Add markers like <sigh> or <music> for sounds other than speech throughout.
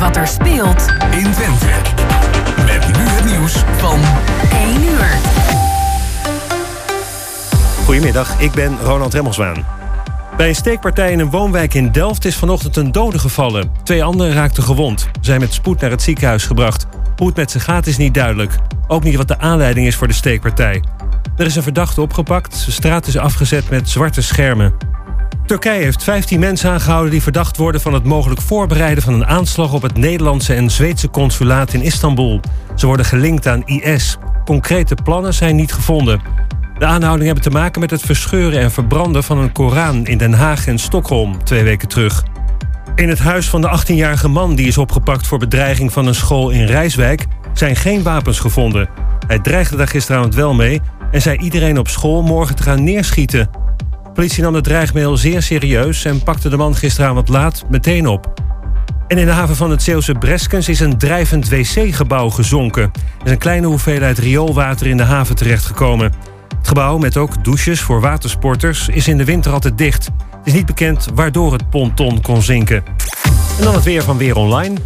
wat er speelt in Twente. Met nu het nieuws van 1 uur. Goedemiddag, ik ben Ronald Remmelswaan. Bij een steekpartij in een woonwijk in Delft is vanochtend een dode gevallen. Twee anderen raakten gewond, zijn met spoed naar het ziekenhuis gebracht. Hoe het met ze gaat is niet duidelijk. Ook niet wat de aanleiding is voor de steekpartij. Er is een verdachte opgepakt, de straat is afgezet met zwarte schermen. Turkije heeft 15 mensen aangehouden die verdacht worden van het mogelijk voorbereiden van een aanslag op het Nederlandse en Zweedse consulaat in Istanbul. Ze worden gelinkt aan IS. Concrete plannen zijn niet gevonden. De aanhoudingen hebben te maken met het verscheuren en verbranden van een Koran in Den Haag en Stockholm twee weken terug. In het huis van de 18-jarige man die is opgepakt voor bedreiging van een school in Rijswijk zijn geen wapens gevonden. Hij dreigde daar gisteravond wel mee en zei iedereen op school morgen te gaan neerschieten. De politie nam de dreigmail zeer serieus en pakte de man gisteravond laat meteen op. En in de haven van het Zeeuwse Breskens is een drijvend wc-gebouw gezonken. Er is een kleine hoeveelheid rioolwater in de haven terechtgekomen. Het gebouw, met ook douches voor watersporters, is in de winter altijd dicht. Het is niet bekend waardoor het ponton kon zinken. En dan het weer van Weer Online.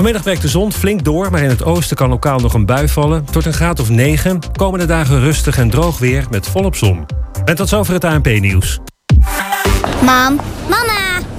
Vanmiddag werkt de zon flink door, maar in het oosten kan lokaal nog een bui vallen. Tot een graad of 9. Komende dagen rustig en droog weer met volop zon. En tot zover het ANP-nieuws. Mam, mama,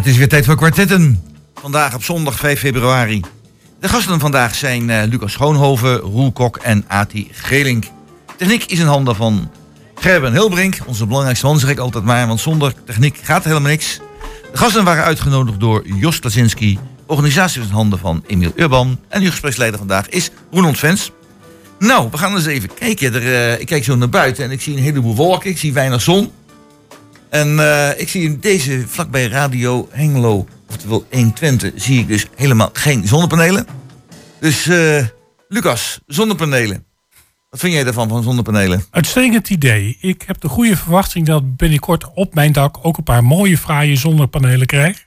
het is weer tijd voor kwartetten. Vandaag op zondag 5 februari. De gasten vandaag zijn eh, Lucas Schoonhoven, Roel Kok en Ati Gelink. Techniek is in handen van Gerben Hilbrink, onze belangrijkste man, zeg ik altijd maar. Want zonder techniek gaat helemaal niks. De gasten waren uitgenodigd door Jos Klasinski. Organisatie is in handen van Emiel Urban. En uw gespreksleider vandaag is Roland Vens. Nou, we gaan eens even kijken. Er, eh, ik kijk zo naar buiten en ik zie een heleboel wolken. Ik zie weinig zon. En eh, ik zie in deze vlakbij Radio Hengelo, oftewel 120, zie ik dus helemaal geen zonnepanelen. Dus eh, Lucas, zonnepanelen. Wat vind jij daarvan, van zonnepanelen? Uitstekend idee. Ik heb de goede verwachting dat binnenkort op mijn dak ook een paar mooie fraaie zonnepanelen krijg.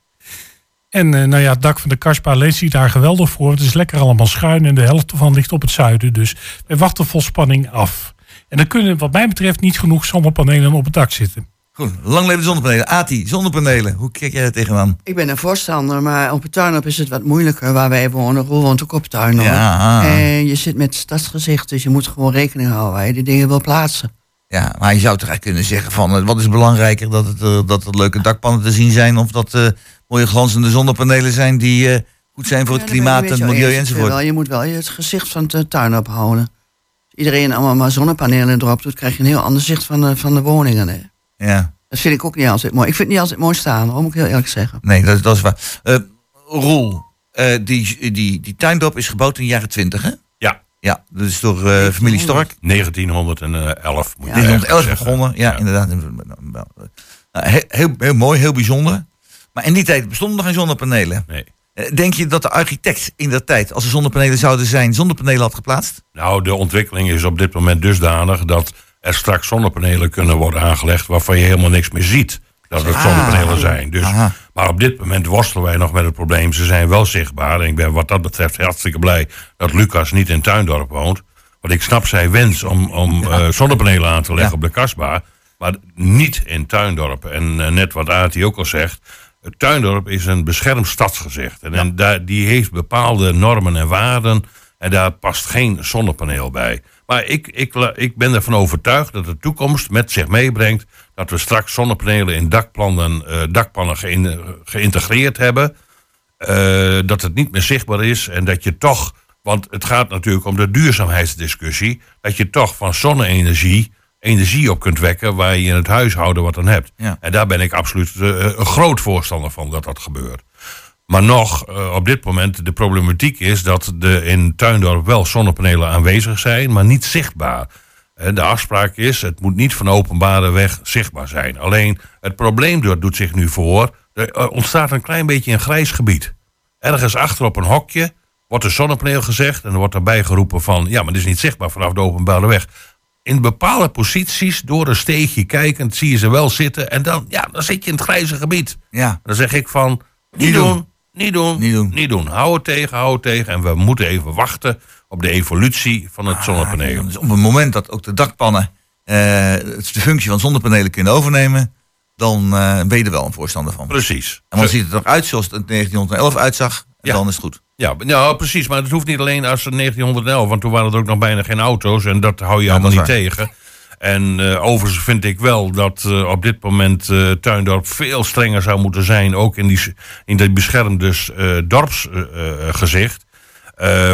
En eh, nou ja, het dak van de Kaspa leest zich daar geweldig voor. Het is lekker allemaal schuin en de helft ervan ligt op het zuiden. Dus wij wachten vol spanning af. En dan kunnen wat mij betreft niet genoeg zonnepanelen op het dak zitten. Goed, lang leven de zonnepanelen. Ati, zonnepanelen. Hoe kijk jij daar tegenaan? Ik ben een voorstander, maar op het tuinop is het wat moeilijker waar wij wonen. Roel woont ook op het tuinop. Ja. En je zit met stadsgezicht, dus je moet gewoon rekening houden waar je die dingen wil plaatsen. Ja, maar je zou toch eigenlijk kunnen zeggen van... eh, wat is belangrijker, dat het, eh, dat er leuke dakpannen te zien zijn... of dat eh mooie glanzende zonnepanelen zijn die goed zijn voor het Ja, klimaat en het milieu eens. enzovoort. Wel, je moet wel je het gezicht van de tuinop houden. Als iedereen allemaal maar zonnepanelen erop doet, krijg je een heel ander zicht van de, van de woningen. Hè. Ja, Dat vind ik ook niet altijd mooi. Ik vind het niet altijd mooi staan, hoor, moet ik heel eerlijk zeggen. nee, dat, dat is waar. Eh Roel, eh, die, die, die tuindorp is gebouwd in de jaren twintig, hè? Ja. Ja, dat is door eh, familie Stork. 1911 moet Ja, je in eigenlijk 11 zeggen. begonnen. Ja, inderdaad. Nou, heel, heel, heel mooi, heel bijzonder. Maar in die tijd bestonden nog geen zonnepanelen. Nee. Denk je dat de architect in dat tijd, als er zonnepanelen zouden zijn, zonnepanelen had geplaatst? Nou, de ontwikkeling is op dit moment dusdanig dat er straks zonnepanelen kunnen worden aangelegd waarvan je helemaal niks meer ziet dat het Ah. zonnepanelen zijn. Dus, Aha. maar op dit moment worstelen wij nog met het probleem. Ze zijn wel zichtbaar. En ik ben wat dat betreft hartstikke blij dat Lucas niet in Tuindorp woont. Want ik snap zijn wens om, om eh, zonnepanelen aan te leggen Ja. op de kasbah. Maar niet in Tuindorp. En eh, net wat Ati ook al zegt. Tuindorp is een beschermd stadsgezicht. En, en daar, die heeft bepaalde normen en waarden. En daar past geen zonnepaneel bij. Maar ik, ik, ik ben ervan overtuigd dat de toekomst met zich meebrengt. dat we straks zonnepanelen in dakplannen, eh, dakpannen geïn- geïntegreerd hebben. Eh, dat het niet meer zichtbaar is en dat je toch. Want het gaat natuurlijk om de duurzaamheidsdiscussie. Dat je toch van zonne-energie energie op kunt wekken waar je in het huishouden wat aan hebt. Ja. En daar ben ik absoluut eh, een groot voorstander van dat dat gebeurt. Maar nog, eh, op dit moment, de problematiek is dat er in Tuindorp wel zonnepanelen aanwezig zijn, maar niet zichtbaar. Eh, De afspraak is, het moet niet van openbare weg zichtbaar zijn. Alleen, het probleem do- doet zich nu voor, er eh, ontstaat een klein beetje een grijs gebied. Ergens achter op een hokje wordt een zonnepaneel gezegd en er wordt daarbij geroepen van, ja, maar dit is niet zichtbaar vanaf de openbare weg. In bepaalde posities, door een steegje kijkend, zie je ze wel zitten en dan, ja, dan zit je in het grijze gebied. Ja. Dan zeg ik van, niet, doen. Niet doen, Niet doen. niet doen. Hou het tegen, hou het tegen. En we moeten even wachten op de evolutie van het zonnepaneel. Dus op het moment dat ook de dakpannen eh, de functie van zonnepanelen kunnen overnemen, dan eh, ben je er wel een voorstander van. Precies. En dan ziet het eruit zoals het in 1911 uitzag, en Ja. dan is het goed. Ja, ja, precies. Maar het hoeft niet alleen als 1911, want toen waren er ook nog bijna geen auto's. En dat hou je Ja, allemaal niet tegen. <laughs> En eh, overigens vind ik wel dat eh, op dit moment eh Tuindorp veel strenger zou moeten zijn. Ook in die, in die beschermde dorpsgezicht.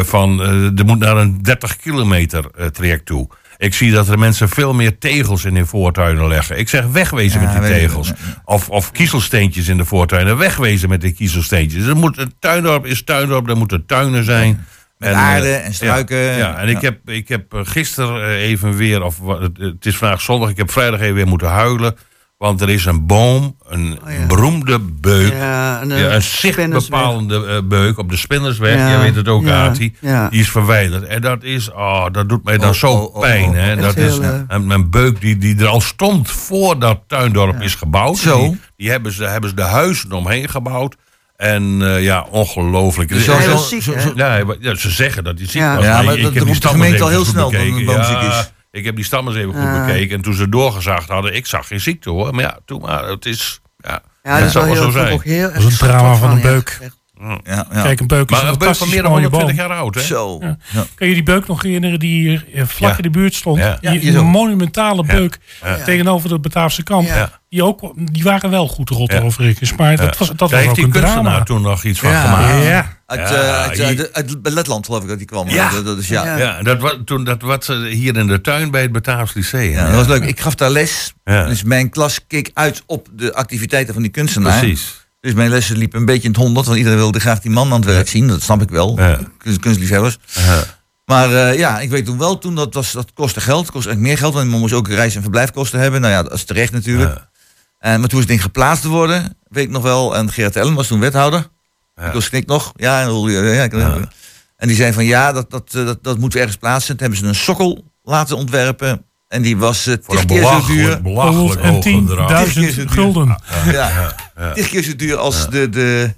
van er moet naar een 30 kilometer traject toe. Ik zie dat er mensen veel meer tegels in hun voortuinen leggen. Ik zeg wegwezen Ja, met die tegels. Of, of kiezelsteentjes in de voortuinen. Wegwezen met die kiezelsteentjes. Er moet, een tuindorp is tuindorp, er moeten tuinen zijn. Met aarde eh, en struiken. Ja, ja, en ik heb, ik heb eh, gisteren eh, even weer, of het- is vandaag zondag, ik heb vrijdag even weer moeten huilen. Want er is een boom, een beroemde beuk. Ja, een, een zichtbepalende beuk op de Spinnersweg. Jij weet het ook, Ati. Die is verwijderd. En dat is, oh, dat doet mij dan Oh, zo oh, oh, pijn. oh. hè. Dat is een, een beuk die, die er al stond voordat Tuindorp is gebouwd. Zo. Die, die hebben, ze, hebben ze de huizen omheen gebouwd. En eh, ja, ongelooflijk. Dus Het is- zo- Hij zo- was ziek, zo- hè? zo- ja, hij wa- ja, ze zeggen dat hij ziek Ja. was. Ja, maar ik dat heb die roept de stammen gemeente al heel snel dat een boom ziek is. Ik heb die stammen eens even goed Ja. bekeken. En toen ze doorgezaagd hadden, ik zag geen ziekte hoor. Maar ja, toen maar, het is... Ja, Ja, dat is zou wel heel, ook heel Dat is een schattig van een beuk. Ja, ja. Kijk, een beuk is Maar een een beuk van meer dan mooie 120 boom. jaar oud, hè? Zo. Ja. Ja. Kun je die beuk nog herinneren die hier eh, vlak Ja. in de buurt stond? Ja. Die, Ja, een monumentale beuk Ja. tegenover de Bataafse kant. Ja. Die, ook, die waren wel goed rot Ja. overigens. Maar dat was, dat Daar was heeft ook die een kunstenaar drama. toen nog iets van Ja. gemaakt. Ja. Uit, Ja, eh, uit, uit, uit Letland geloof ik dat die kwam. Ja. Dat, dat is, ja. Ja. Ja. Ja, dat was, toen, dat was eh, hier in de tuin bij het Bataafs Lyceum. dat was leuk. Ik gaf daar les. Ja. Dus mijn klas keek uit op de activiteiten van die kunstenaar. Precies. Dus mijn lessen liepen een beetje in het honderd. Want iedereen wilde graag die man aan het werk zien. Dat snap ik wel. Ja. Kunst, kunstliefhebbers. Ja. Maar eh, ja, ik weet toen wel, toen dat, was, dat kostte geld. kostte eigenlijk meer geld. Want man moest ook reis- en verblijfkosten hebben. Nou ja, dat is terecht natuurlijk. Ja. En, maar toen was het ding geplaatst te worden, weet ik nog wel. En Gerard Ellen was toen wethouder. Ja. Ik was knik nog. Ja, en, ja, ik- en die zei van ja, dat, dat, eh, dat, dat moeten we ergens plaatsen. Toen hebben ze een sokkel laten ontwerpen. En die was eh tig een keer zo duur. belachelijk, belachelijk hoge bedrag. Tig keer zo 110.000 duur. gulden. Ja, keer zo duur als de, de,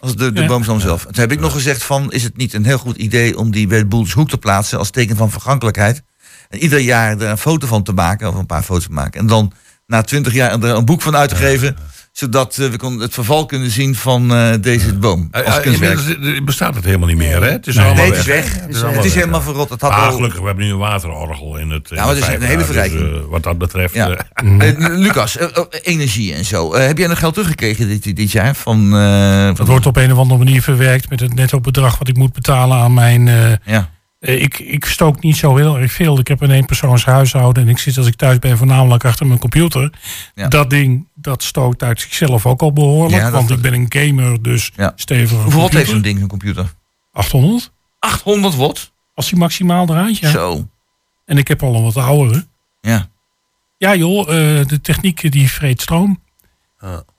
als de, de Ja. boomstam zelf. Toen heb ik nog gezegd van, is het niet een heel goed idee om die bij de Boelshoek te plaatsen als teken van vergankelijkheid. En ieder jaar er een foto van te maken, of een paar foto's te maken. En dan na twintig jaar er een boek van uit te geven, zodat eh, we kon het verval kunnen zien van eh, deze boom Eh, als kunstwerk. bestaat het helemaal niet meer, hè? Het is Nee, allemaal Nee, het is weg. Het Het is, is, allemaal weg, helemaal ja. verrot. Het had Ah, al- gelukkig, we hebben nu een waterorgel in het. Ja, maar dat is de een hele dus, verrijking. wat dat betreft. Ja. Lucas, oh, energie en zo. Eh, heb jij nog geld teruggekregen dit, dit jaar? Van, eh, Dat wordt op een of andere manier verwerkt met het netto bedrag wat ik moet betalen aan mijn. eh, ja. eh, ik, ik stook niet zo heel erg veel. Ik heb een eenpersoons huishouden en ik zit als ik thuis ben voornamelijk achter mijn computer. Ja. Dat ding dat stookt uit zichzelf ook al behoorlijk. Ja, want ik ben een gamer, dus Ja. stevig. Hoeveel watt heeft zo'n ding, een computer? 800? 800 watt? Als die maximaal eruit, ja. Zo. En ik heb al een wat oudere. Ja. Ja joh, eh, de techniek die vreet stroom.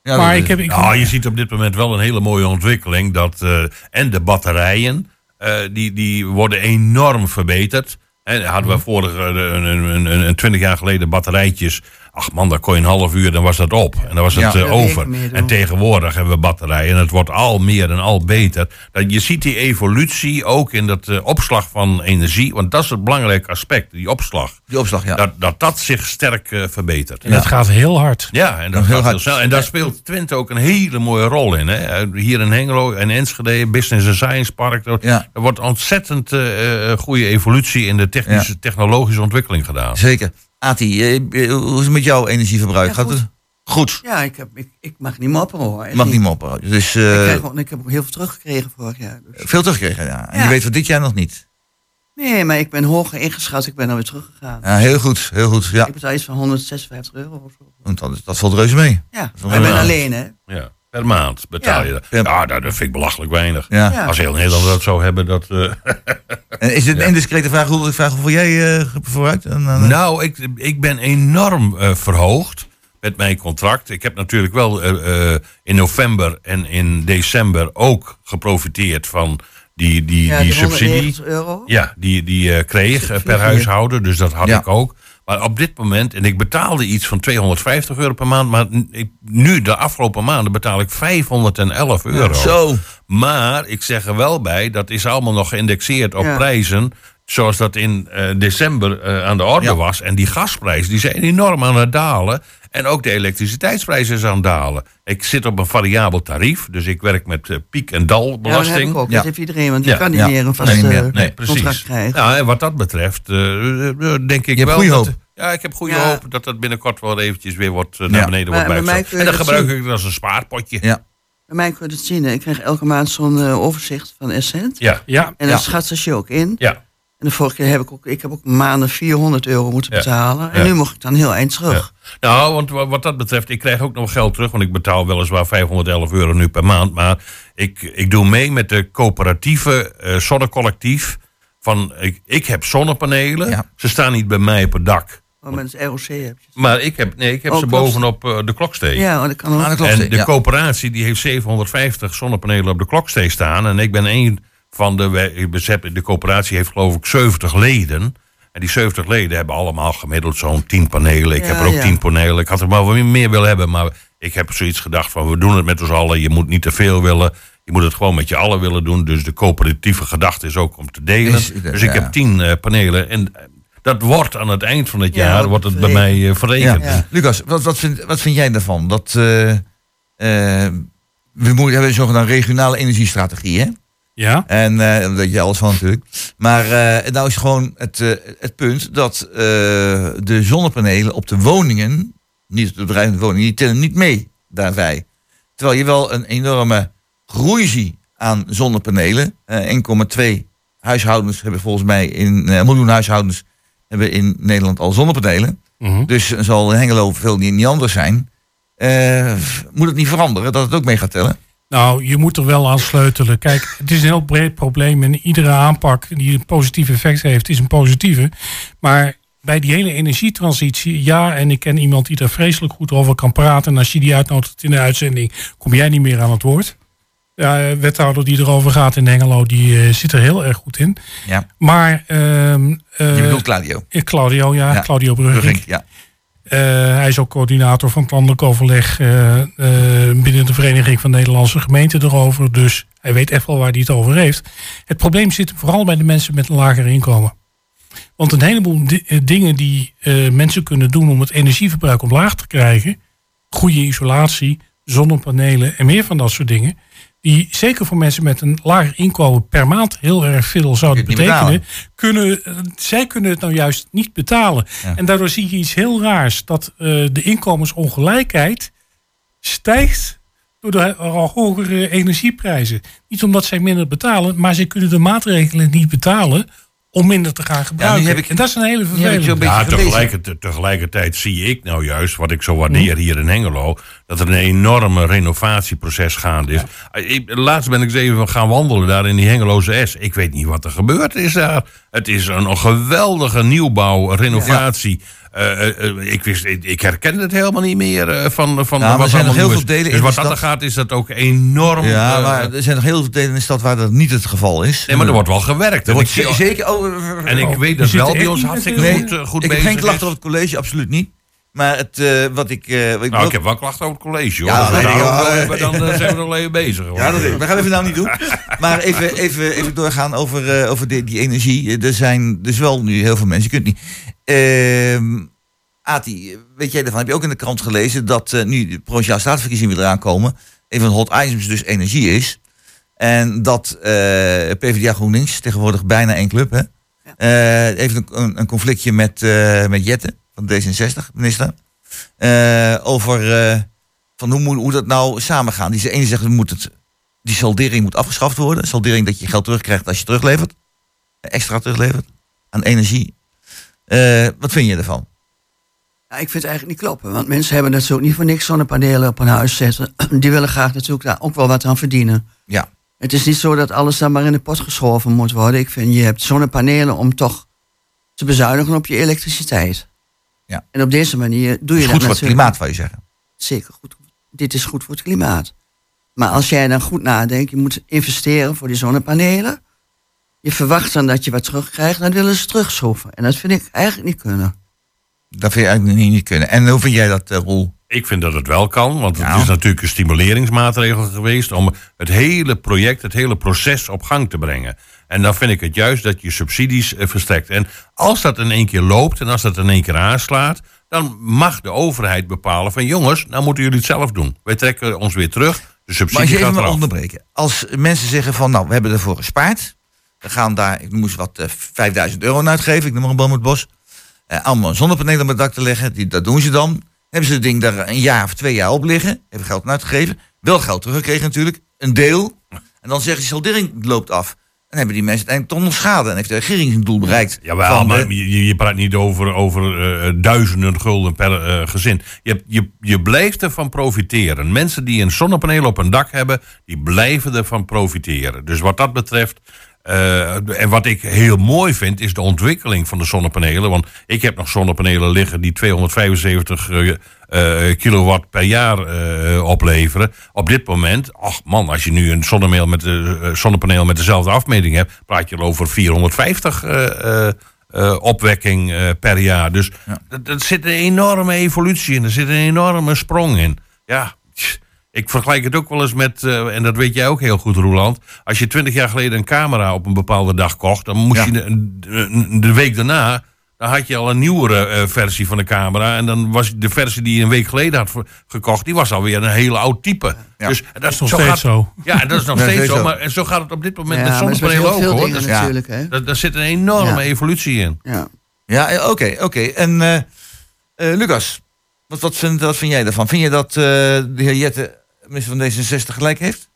Ja, maar ik heb... Ik, Nou, je ziet op dit moment wel een hele mooie ontwikkeling. Dat, eh, en de batterijen, eh, die, die worden enorm verbeterd. En hadden Mhm. we vorige, eh, een, een, een, een 20 jaar geleden batterijtjes. Ach man, daar kon je een half uur, dan was dat op. En dan was het Ja. eh, over. En tegenwoordig hebben we batterijen. En het wordt al meer en al beter. Dat, je ziet die evolutie ook in dat eh, opslag van energie. Want dat is het belangrijke aspect, die opslag. Die opslag, ja. Dat, dat dat zich sterk eh, verbetert. en dat gaat heel hard. Ja, en dat Heel gaat heel snel. En daar speelt Twente ook een hele mooie rol in. Hè? Hier in Hengelo en Enschede, Business and Science Park. Er, Ja. er wordt ontzettend eh, eh, goede evolutie in de technische, technologische ontwikkeling gedaan. Zeker. Ati, eh, eh, hoe is het met jouw energieverbruik? Ja, Gaat goed. het goed? Ja, ik, heb, ik, ik mag niet mopperen hoor. Je mag niet mopperen. Dus Ik, eh, krijg, gewoon- ik heb ook heel veel teruggekregen vorig jaar. Dus. veel teruggekregen, ja. En Ja. je weet voor dit jaar nog niet. Nee, maar ik ben hoger ingeschat. Ik ben alweer teruggegaan. Ja, heel goed, heel goed. Ja, Ik betaal iets van 156 euro of zo. want dat, dat valt reuze mee. Ja, ik ben een- alleen, hè. Ja, per maand betaal Ja. je dat. Ja. Nou, dat vind ik belachelijk weinig. Ja. Als heel Nederland dat zou hebben, dat... eh, <laughs> En is het een indiscrete vraag, hoe, vraag hoeveel jij eh, vooruit? En, dan, eh, Nou, ik, ik ben enorm eh, verhoogd met mijn contract. Ik heb natuurlijk wel eh, eh, in november en in december ook geprofiteerd van die, die, Ja, die, die subsidie. 190 euro. Ja, die, die eh, kreeg per huishouden, dus dat had Ja. ik ook. Maar op dit moment, en ik betaalde iets van 250 euro per maand, maar ik, nu, de afgelopen maanden, betaal ik 511 euro. Zo. Maar ik zeg er wel bij, dat is allemaal nog geïndexeerd op Ja. prijzen. Zoals dat in eh, december eh, aan de orde Ja. was. En die gasprijzen die zijn enorm aan het dalen. En ook de elektriciteitsprijs is aan het dalen. Ik zit op een variabel tarief. Dus ik werk met eh, piek- en Ja, dat heb dalbelasting. ik ook. Ja. Dat heeft iedereen, want je Ja. kan niet Ja. meer een vast Nee, niet meer. Nee, contract precies. krijgen. Ja, en wat dat betreft, eh, eh, denk ik wel. goede dat- hoop. ja, ik heb goede Ja. hoop dat dat binnenkort wel eventjes weer wordt, naar Ja. beneden Maar wordt bijgesteld. En dan dat gebruik zien. ik het als een spaarpotje. Ja. Bij mij kun je het zien. hè. Ik krijg elke maand zo'n overzicht van Essent. Ja, Ja, En dan Ja. schat ze je ook in. ja. En de vorige keer heb ik ook, ik heb ook maanden 400 euro moeten Ja. betalen. En Ja. nu mocht ik dan heel eind terug. Nou, want wa- wat dat betreft, ik krijg ook nog geld terug. Want ik betaal weliswaar 511 euro nu per maand. Maar ik, ik doe mee met de coöperatieve eh, zonnecollectief. Van, ik, ik heb zonnepanelen. Ja. Ze staan niet bij mij op het dak. Maar met het ROC heb je. Maar ik heb, nee, ik heb Oh, ze bovenop eh, de kloksteek. Ja, oh, dat kan ook. Ah. En de ja. coöperatie die heeft 750 zonnepanelen op de kloksteek staan. En ik ben een van de. De coöperatie heeft geloof ik 70 leden. En die 70 leden hebben allemaal gemiddeld zo'n 10 panelen. Ik Ja, heb er ook ja. 10 panelen. Ik had er maar wat meer willen hebben. Maar ik heb zoiets gedacht van we doen het met ons allen. Je moet niet te veel willen. Je moet het gewoon met je allen willen doen. Dus de coöperatieve gedachte is ook om te delen. Is- dus ik heb 10 eh, panelen. En eh, dat wordt aan het eind van het Ja, jaar wordt het bij mij eh, verrekend. Lucas, wat, wat, vind, wat vind jij daarvan? Dat, we moeten hebben een zogenaamde regionale energiestrategie, hè? Ja. En eh, daar weet je alles van natuurlijk. Maar eh nou is gewoon het, eh, het punt dat de zonnepanelen op de woningen, niet op de bedrijven, de woningen, die tellen niet mee daarbij. Terwijl je wel een enorme groei ziet aan zonnepanelen. Eh 1,2 huishoudens hebben volgens mij in een miljoen huishoudens hebben in Nederland al zonnepanelen. Mhm. Dus zal Hengelo veel niet, niet anders zijn. Moet het niet veranderen dat het ook mee gaat tellen? Nou, je moet er wel aan sleutelen. Kijk, het is een heel breed probleem en iedere aanpak die een positief effect heeft, is een positieve. Maar bij die hele energietransitie, ja, en ik ken iemand die daar vreselijk goed over kan praten. En als je die uitnodigt in de uitzending, kom jij niet meer aan het woord. Ja, eh, wethouder die erover gaat in Hengelo, die eh, zit er heel erg goed in. Ja. Maar, ehm eh, Je bedoelt Claudio. eh, Claudio, ja, Ja. Claudio. Brugging, ja. Eh, hij is ook coördinator van het landelijk overleg eh, eh, binnen de Vereniging van Nederlandse Gemeenten erover. Dus hij weet echt wel waar hij het over heeft. Het probleem zit vooral bij de mensen met een lager inkomen. Want een heleboel di- dingen die mensen kunnen doen om het energieverbruik omlaag te krijgen, goede isolatie, zonnepanelen en meer van dat soort dingen, die zeker voor mensen met een lager inkomen per maand heel erg veel zouden betekenen, kunnen, eh, zij kunnen het nou juist niet betalen. Ja. En daardoor zie je iets heel raars, dat eh, de inkomensongelijkheid stijgt door de al hogere energieprijzen. Niet omdat zij minder betalen, maar zij kunnen de maatregelen niet betalen om minder te gaan gebruiken. heb ik- en dat is een hele vervelende. Ja, tegelijkertijd, tegelijkertijd zie ik nou juist, wat ik zo waardeer hier in Hengelo, dat er een enorme renovatieproces gaande is. Ik, laatst ben ik eens even gaan wandelen daar in die Hengeloze S. Ik weet niet wat er gebeurd is daar. Het is een, een geweldige nieuwbouw, renovatie. Ik, wist, ik, ik herkende het helemaal niet meer eh, van, van maar er wat zijn nog allemaal heel veel is. delen Dus in wat de dat er stad. gaat, is dat ook enorm. Ja, eh, maar er zijn nog heel veel delen in de stad waar dat niet het geval is. nee, maar er wordt wel gewerkt. Er En wordt ik zeker... Oh, en ik Oh, weet dat wel er bij ons hartstikke goed, eh, goed ik heb bezig geen klachten op het college, absoluut niet. Maar het, eh, wat ik... eh, wat ik Nou, ik heb wel klachten over het college, hoor. Ja, we ik hebben, dan eh, zijn we nog even bezig. hoor. Ja, dat, dat gaan we even nou niet doen. Maar even, even, even doorgaan over, eh, over die, die energie. Er zijn dus wel nu heel veel mensen. Je kunt niet. Ehm Ati, weet jij daarvan? Heb je ook in de krant gelezen dat eh, nu de provinciale staatsverkiezingen weer eraan komen. Een van de hot items dus energie is. En dat eh, PvdA GroenLinks, tegenwoordig bijna één club, hè, eh, heeft een, een, conflictje met, met Jette van D66, minister. Over van hoe, moet, hoe dat nou samengaan. Die ene zegt, moet het, die saldering moet afgeschaft worden. Saldering dat je geld terugkrijgt als je teruglevert. extra teruglevert aan energie. Eh, wat vind je ervan? Ja, ik vind het eigenlijk niet kloppen. Want mensen hebben natuurlijk niet voor niks zonnepanelen op hun huis zetten. <clears throat> Die willen graag natuurlijk daar ook wel wat aan verdienen. Ja. Het is niet zo dat alles dan maar in de pot geschoven moet worden. Ik vind, je hebt zonnepanelen om toch te bezuinigen op je elektriciteit. Ja. En op deze manier doe je Is dat goed voor het natuurlijk- klimaat, zou je zeggen. Zeker goed. Dit is goed voor het klimaat. Maar als jij dan goed nadenkt, je moet investeren voor die zonnepanelen. Je verwacht dan dat je wat terugkrijgt, dan willen ze terugschroeven. En dat vind ik eigenlijk niet kunnen. Dat vind je eigenlijk niet, niet kunnen. En hoe vind jij dat, eh, Roel? Ik vind dat het wel kan, want het is natuurlijk een stimuleringsmaatregel geweest om het hele project, het hele proces op gang te brengen. En dan vind ik het juist dat je subsidies eh, verstrekt. En als dat in één keer loopt en als dat in één keer aanslaat, dan mag de overheid bepalen van jongens, nou moeten jullie het zelf doen. Wij trekken ons weer terug, de Maar als subsidie je even gaat eraf. onderbreken. Als mensen zeggen van, nou, we hebben ervoor gespaard. We gaan daar, ik moest wat, eh 5000 euro aan uitgeven. Ik noem maar een boom uit het bos. Eh, allemaal zonnepanelen op het dak te leggen. Die, dat doen ze dan. Hebben ze het ding daar een jaar of twee jaar op liggen. Hebben geld aan uitgegeven. Wel geld teruggekregen natuurlijk. Een deel. En dan zeggen ze, saldering loopt af. Dan hebben die mensen uiteindelijk toch nog schade. En heeft de regering zijn doel bereikt. Jawel, Van maar je, je praat niet over, over eh, duizenden gulden per eh, gezin. Je, je, je blijft ervan profiteren. Mensen die een zonnepaneel op een dak hebben, die blijven ervan profiteren. Dus wat dat betreft. Eh, en wat ik heel mooi vind, is de ontwikkeling van de zonnepanelen. Want ik heb nog zonnepanelen liggen die 275 eh, eh, kilowatt per jaar opleveren. Op dit moment, ach man, als je nu een zonnepaneel met, de, zonnepaneel met dezelfde afmeting hebt, praat je al over 450 eh, eh, eh, opwekking per jaar. Dus dat er zit een enorme evolutie in, er zit een enorme sprong in. Ja, ik vergelijk het ook wel eens met, eh, en dat weet jij ook heel goed, Roeland. Als je twintig jaar geleden een camera op een bepaalde dag kocht, dan moest Ja. je de, de- de week daarna. Dan had je al een nieuwere eh, versie van de camera. En dan was de versie die je een week geleden had gekocht, die was alweer een hele oud type. Ja. Dus dat is nog steeds zo. Ja, dat is nog <laughs> Ja, steeds zo. zo. Maar en zo gaat het op dit moment Ja, met zonnepanelen heel ook veel hoor. dingen Dus natuurlijk. Hè? daar, daar zit een enorme Ja. evolutie in. Ja. Ja, eh, oké, oké. En eh, eh, Lucas, wat, wat, vind, wat vind jij daarvan? Vind je dat eh, de heer Jette, minister van D66, gelijk heeft?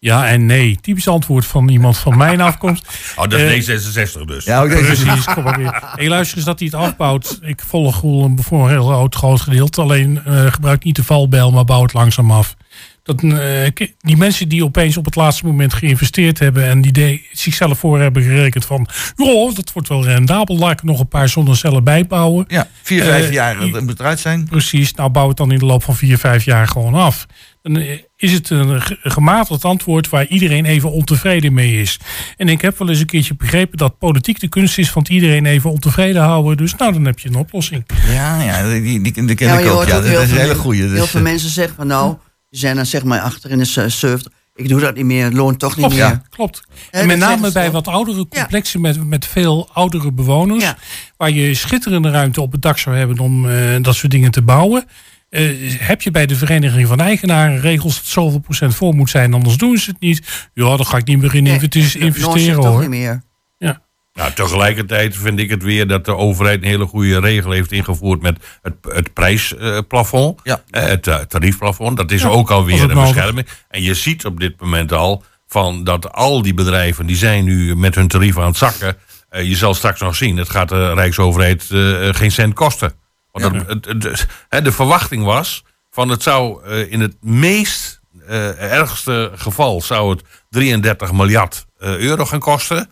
Ja en nee. Typisch antwoord van iemand van mijn afkomst. Oh, dat Eh, is D66 dus. Ja, ook deze. Precies, kom maar weer. Hey, luister eens dat hij het afbouwt. Ik volg Roel voor een heel groot, groot gedeelte. Alleen eh, gebruik niet de valbijl, maar bouw het langzaam af. Dat, eh, die mensen die opeens op het laatste moment geïnvesteerd hebben... en die de, zichzelf voor hebben gerekend van... joh, dat wordt wel rendabel, laat ik er nog een paar zonnecellen bijbouwen. Ja, vier, vijf Eh, jaar dat moet eruit zijn. Precies, nou bouw het dan in de loop van vier, vijf jaar gewoon af. Dan is het een ge- gematigd antwoord waar iedereen even ontevreden mee is. En ik heb wel eens een keertje begrepen dat politiek de kunst is van het iedereen even ontevreden houden. Dus nou, dan heb je een oplossing. Ja, ja, die, die, die, die ken Ja, ik ook. Ja, ook dat heel is een veel, hele goeie. heel Dus, veel eh, mensen zeggen van nou, die zijn dan zeg maar achter in de 70. Ik doe dat niet meer, het loont toch niet Klopt, meer. ja, klopt. En met name bij wat oudere Ja. complexen met, met veel oudere bewoners. Ja. Waar je schitterende ruimte op het dak zou hebben om eh, dat soort dingen te bouwen. Eh, heb je bij de Vereniging van Eigenaren regels dat zoveel procent voor moet zijn, anders doen ze het niet. Ja, dan ga ik niet meer in Nee, investeren toch hoor. niet meer. Ja. Nou, tegelijkertijd vind ik het weer dat de overheid een hele goede regel heeft ingevoerd met het, het prijsplafond. Ja. Eh, het eh, tariefplafond. Dat is Ja, ook alweer een nodig. bescherming. En je ziet op dit moment al van dat al die bedrijven die zijn nu met hun tarieven aan het zakken. Eh, je zal straks nog zien, het gaat de Rijksoverheid eh, geen cent kosten. Want het, het, het- het- hè, de verwachting was van het zou eh, in het meest eh, ergste geval zou het 33 miljard eh, euro gaan kosten.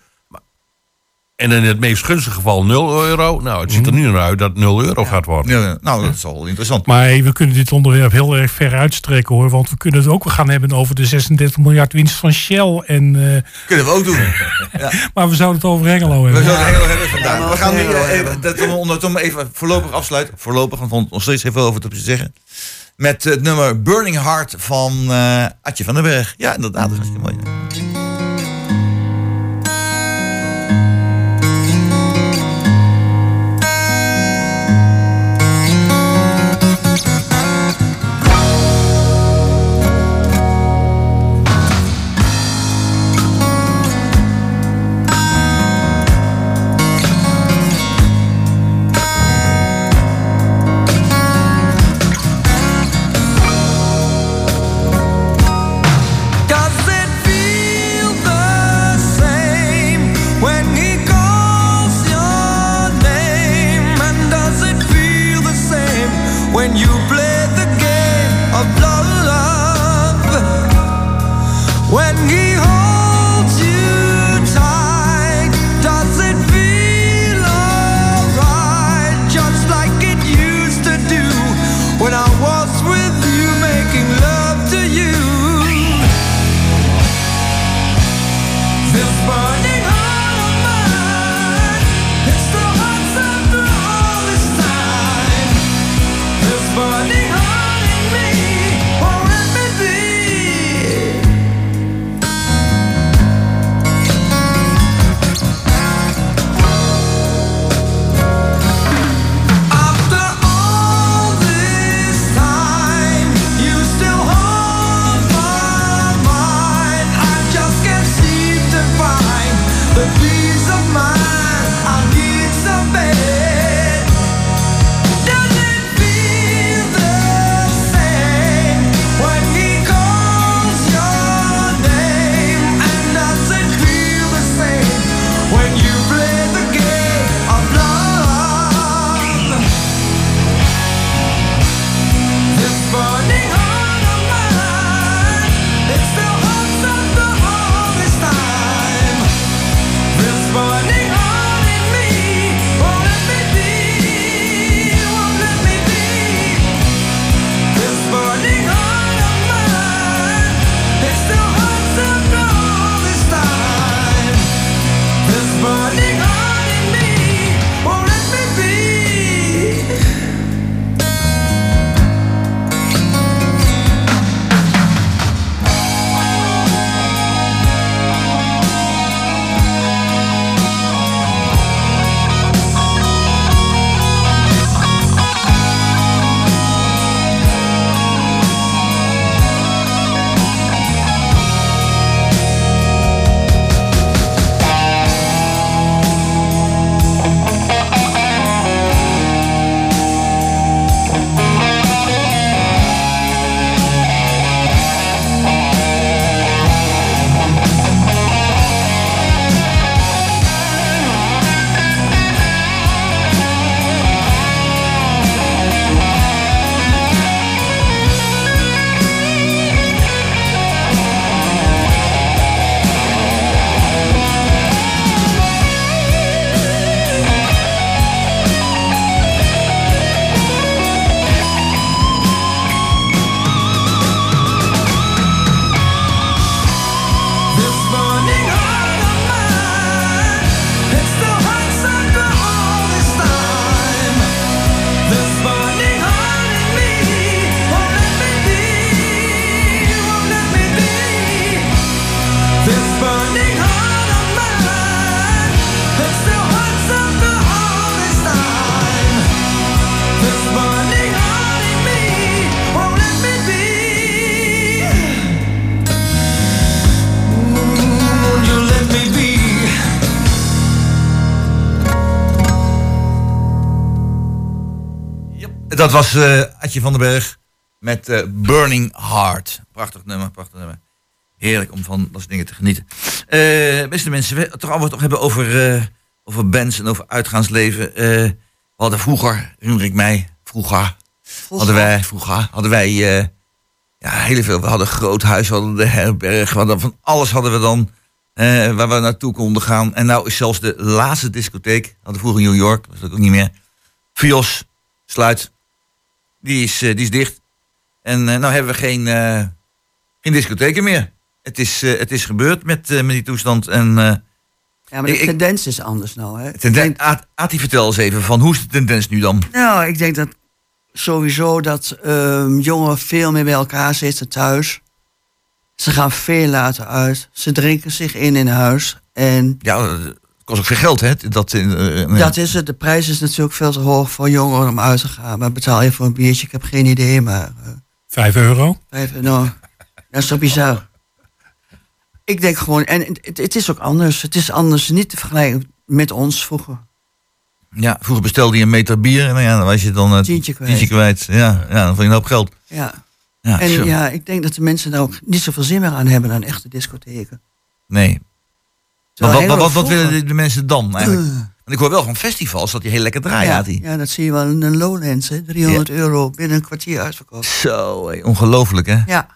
En in het meest gunstige geval 0 euro. Nou, het ziet er nu naar uit dat 0 euro gaat worden. ja, nou, dat is al interessant. Maar hey, we kunnen dit onderwerp heel erg ver uitstrekken hoor. Want we kunnen het ook gaan hebben over de 36 miljard winst van Shell. En, eh, Kunnen we ook doen. <laughs> maar we zouden het over Hengelo We hebben. zouden heel hebben vandaag. we gaan nu heel eh, even, dat we even voorlopig afsluiten. Voorlopig, want we hebben nog steeds heel veel over te zeggen. Met het nummer Burning Heart van eh Adje van den Berg. Ja, inderdaad, dat is hartstikke mooi. Was eh Adje van den Berg met eh, Burning Heart. Prachtig nummer, prachtig nummer. Heerlijk om van dat soort dingen te genieten. Eh, beste mensen, we toch allemaal toch hebben over, over bands en over uitgaansleven. We hadden vroeger, herinner ik mij, vroeger, hadden wij, vroeger, hadden wij ja, heel veel. We hadden een groot huis, we hadden de herberg, we hadden van alles hadden we dan. waar we naartoe konden gaan. En nou is zelfs de laatste discotheek, hadden we vroeger in New York, dat is ook niet meer. Fios, sluit, die is, eh, die is dicht. En eh, nou hebben we geen, eh, geen discotheken meer. Het is, het is gebeurd met, met die toestand. En, Ja, maar de Ik- tendens is anders nou. Hè? tenden- Ati, vertel eens even, van hoe is de tendens nu dan? Nou, ik denk dat sowieso dat ehm, jongeren veel meer bij elkaar zitten thuis. Ze gaan veel later uit. Ze drinken zich in in huis. En Ja, kost ook veel geld, hè? Dat, eh, eh, dat is het. De prijs is natuurlijk veel te hoog voor jongeren om uit te gaan. Maar betaal je voor een biertje? Ik heb geen idee, maar... eh, Vijf euro. Even, nou, dat is toch bizar. Ik denk gewoon, en het, het is ook anders. Het is anders niet te vergelijken met ons vroeger. Ja, vroeger bestelde je een meter bier en nou ja, dan was je dan uh, Tientje kwijt. tientje kwijt. Ja, ja, dan vond je een hoop geld. Ja. Ja, en zo. ja, ik denk dat de mensen daar ook niet zoveel zin meer aan hebben aan echte discotheken. Nee. Maar wat, wat, wat, wat helemaal willen de, de mensen dan eigenlijk? Uh. <clears throat> Want ik hoor wel van festivals dat die heel lekker draaien, ja, ja, dat zie je wel in een Lowlands, hè. 300 euro binnen een kwartier uitverkocht. Zo, hé, ongelooflijk hè? Ja,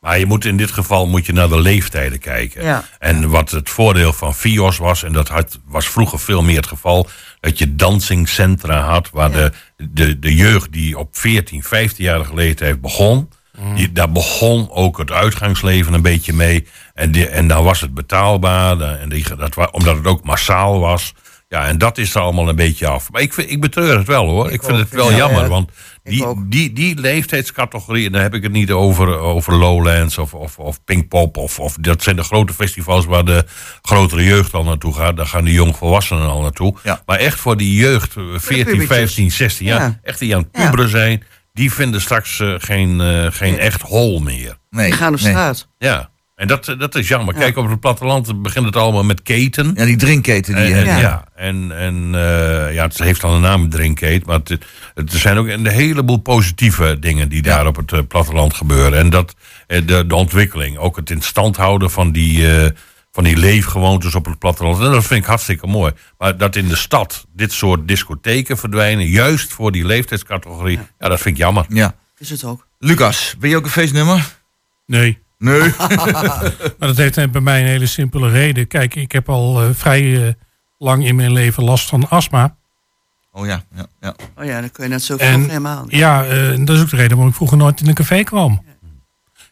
Maar je moet in dit geval moet je naar de leeftijden kijken. Ja. En wat het voordeel van FIOS was, en dat had, was vroeger veel meer het geval, dat je dansingcentra had waar de, de, de jeugd die op 14, 15-jarige leeftijd begon, die, daar begon ook het uitgangsleven een beetje mee. En, die, en dan was het betaalbaar, en die, dat, omdat het ook massaal was. Ja, en dat is er allemaal een beetje af. Maar ik, vind, ik betreur het wel hoor. Ik, vind ook. het wel Ja, jammer, ja. want die, die, die leeftijdscategorie, en dan heb ik het niet over, over Lowlands of, of, of Pinkpop. Of, of, dat zijn de grote festivals waar de grotere jeugd al naartoe gaat. Daar gaan de jongvolwassenen al naartoe. Ja. Maar echt voor die jeugd, eh, 14, pubertjes. 15, 16 jaar, Ja. echt die aan het puberen zijn, die vinden straks eh, geen, eh, geen echt hol meer. Nee, die gaan op nee. straat. Ja, en dat, eh, dat is jammer. Ja. Kijk, op het platteland begint het allemaal met keten. Ja, die drinkketen die En, je en, hebt. ja. en, en eh, ja, het heeft dan een naam, Drinkgate. Maar het, het er zijn ook een heleboel positieve dingen die daar op het platteland gebeuren. En dat, de, de ontwikkeling, ook het in stand houden van die, eh, van die leefgewoontes op het platteland. En dat vind ik hartstikke mooi. Maar dat in de stad dit soort discotheken verdwijnen, juist voor die leeftijdscategorie, ja, dat vind ik jammer. Ja. Is het ook. Lucas, ben je ook een feestnummer? Nee. Nee. <laughs> Maar dat heeft bij mij een hele simpele reden. Kijk, ik heb al eh, vrij eh, lang in mijn leven last van astma. Oh ja, ja, ja. Oh ja, dan kun je net zo helemaal. niet. ja, eh, dat is ook de reden waarom ik vroeger nooit in een café kwam.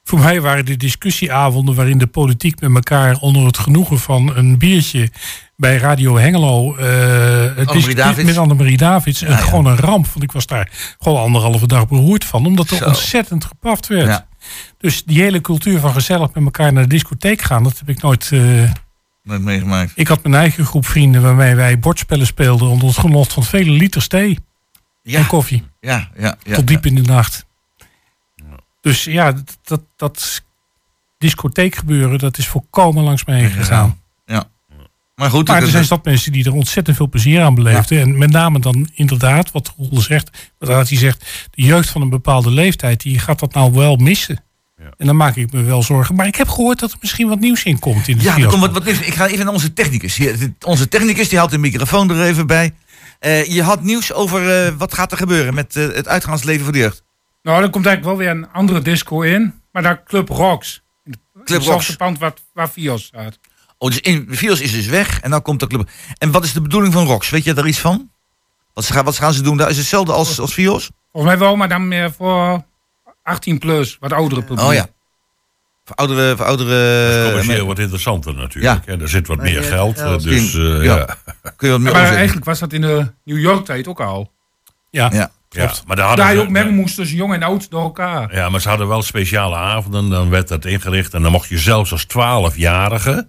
Voor mij waren de discussieavonden waarin de politiek met elkaar onder het genoegen van een biertje bij Radio Hengelo. eh Annemarie discussies Davids. met Annemarie Davids. en ja. gewoon een ramp. Want ik was daar gewoon anderhalve dag beroerd van. Omdat er Zo. ontzettend gepaft werd. Ja. Dus die hele cultuur van gezellig met elkaar naar de discotheek gaan. Dat heb ik nooit. eh, Nooit meegemaakt. ik had mijn eigen groep vrienden waarmee wij bordspellen speelden. onder het genot van vele liters thee Ja, en koffie. ja, ja. ja tot diep in de nacht. Dus ja, dat, dat, dat discotheekgebeuren, dat is volkomen langs me heen gegaan. Ja. Maar goed, Maar er dat- zijn stadmensen die er ontzettend veel plezier aan beleefden. En met name dan inderdaad, wat Roel zegt, wat hij zegt, de jeugd van een bepaalde leeftijd, die gaat dat nou wel missen. En dan maak ik me wel zorgen. Maar ik heb gehoord dat er misschien wat nieuws in komt in de Ja, er fiasco. komt wat, wat nieuws. Ik ga even naar onze technicus. Hier, onze technicus die houdt de microfoon er even bij. Eh, je had nieuws over eh, wat gaat er gebeuren met eh, het uitgaansleven voor de jeugd. Nou, er komt eigenlijk wel weer een andere disco in. Maar daar Club Rocks. In Club hetzelfde Rocks. pand waar, waar Fios staat. Oh, dus in, Vios is dus weg en dan komt de club. En wat is de bedoeling van Rox? Weet je daar iets van? Wat, ze gaan, wat gaan ze doen? daar? Is het hetzelfde als, als Vios? Volgens mij wel, maar dan meer voor 18 plus, wat oudere publiek. Oh ja. Voor oudere... Voor oudere Dat is commercieel eh, wat interessanter natuurlijk. Hè. Er zit wat meer meer geld. eh, geld. Dus eh, Ja. ja. Kun je wat meer maar over zeggen? eigenlijk was dat in de New York tijd ook al. Ja, Ja. Ja, maar daar hadden Daar je ook moest tussen jong en oud door elkaar. Ja, maar ze hadden wel speciale avonden. Dan werd dat ingericht. En dan mocht je zelfs als 12-jarige.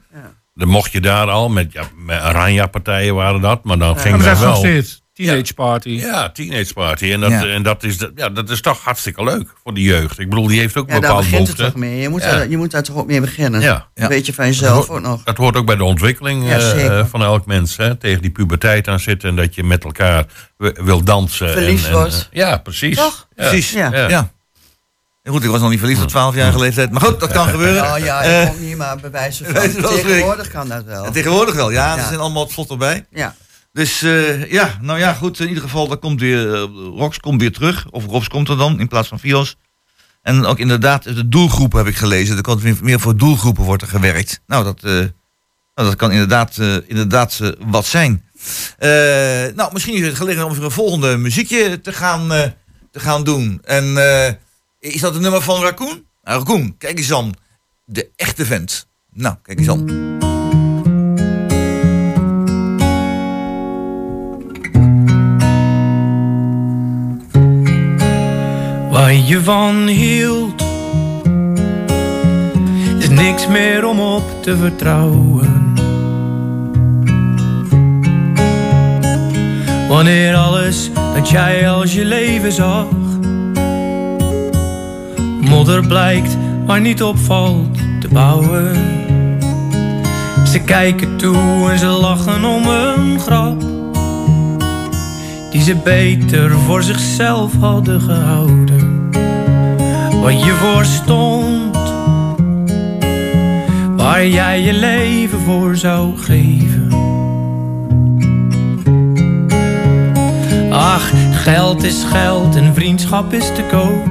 Dan mocht je daar al. Met, ja, met Aranja-partijen waren dat. Maar dan En ging dat daar is nog wel. steeds. Teenage party. Ja, teenage party. En, dat, Ja. en dat, is, ja, dat is toch hartstikke leuk voor de jeugd. Ik bedoel, die heeft ook Ja, daar bepaalde begint het behoeften. toch mee. Je moet, Ja. daar, je moet daar toch ook mee beginnen. Ja. Een beetje van jezelf ook nog. Dat hoort ook bij de ontwikkeling Ja, eh, eh, van elk mens. Hè? Tegen die puberteit aan zitten. En dat je met elkaar wil dansen. Verliefd en, en, wordt. eh, ja, precies. Toch? Ja. Precies, Ja. ja. ja. Goed, ik was nog niet verliefd op 12-jarige leeftijd. Maar goed, dat kan <laughs> gebeuren. Nou ja, Eh, ik kom niet, maar bij wijze <laughs> van. Tegenwoordig kan dat wel. en tegenwoordig wel, ja. Ze Ja. zijn allemaal wat vlot erbij. Ja. Dus eh, ja, nou ja, goed. In ieder geval, dat komt weer, eh, Rox komt weer terug. Of Rox komt er dan, in plaats van Fios. En ook inderdaad, de doelgroepen heb ik gelezen. Er weer meer voor doelgroepen wordt er gewerkt. Nou, dat, eh, nou, dat kan inderdaad, inderdaad wat zijn. Nou, misschien is het gelegen om voor een volgende muziekje te gaan, te gaan doen. En is dat een nummer van Raccoon? Nou, Raccoon, kijk eens aan. De echte vent. Nou, kijk eens aan. Waar je van hield, is niks meer om op te vertrouwen. Wanneer alles dat jij als je leven zag, modder blijkt maar niet opvalt te bouwen. Ze kijken toe en ze lachen om een grap die ze beter voor zichzelf hadden gehouden. Wat je voor stond, waar jij je leven voor zou geven. Ach, geld is geld en vriendschap is te koop.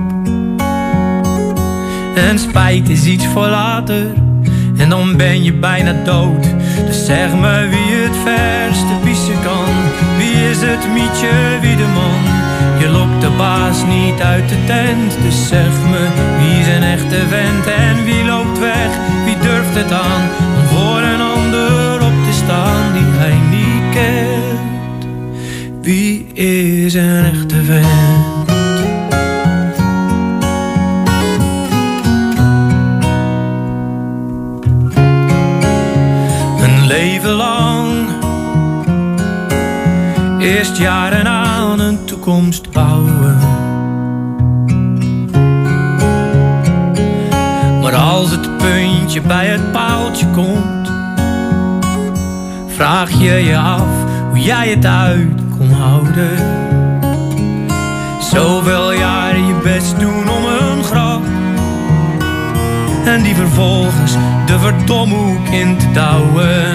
En spijt is iets voor later. En dan ben je bijna dood. Dus zeg me wie het verste pissen kan. Wie is het mietje, wie de man? Je lokt de baas niet uit de tent. Dus zeg me wie een echte vent en wie loopt weg? Wie durft het aan om voor een ander op te staan die hij niet kent? Wie is een echte vent? Een leven lang Eerst jaren toekomst bouwen Maar als het puntje bij het paaltje komt Vraag je je af hoe jij het uit kon houden Zoveel jaren je best doen om een grap en die vervolgens de verdomhoek in te douwen.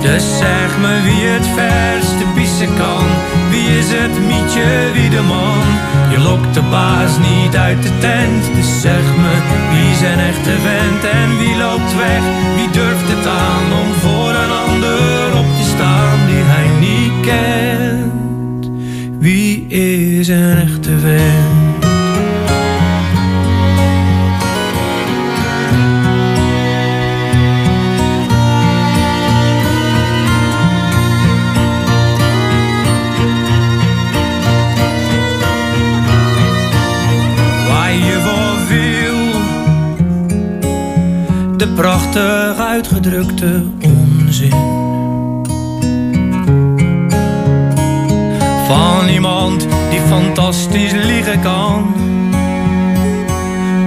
Dus zeg me wie het verste kan. Wie is het mietje, wie de man? Je lokt de baas niet uit de tent. Dus zeg me wie een echte vent en wie loopt weg? Wie durft het aan om voor een ander op te staan die hij niet kent? Wie is een echte vent? Prachtig uitgedrukte onzin. Van iemand die fantastisch liegen kan.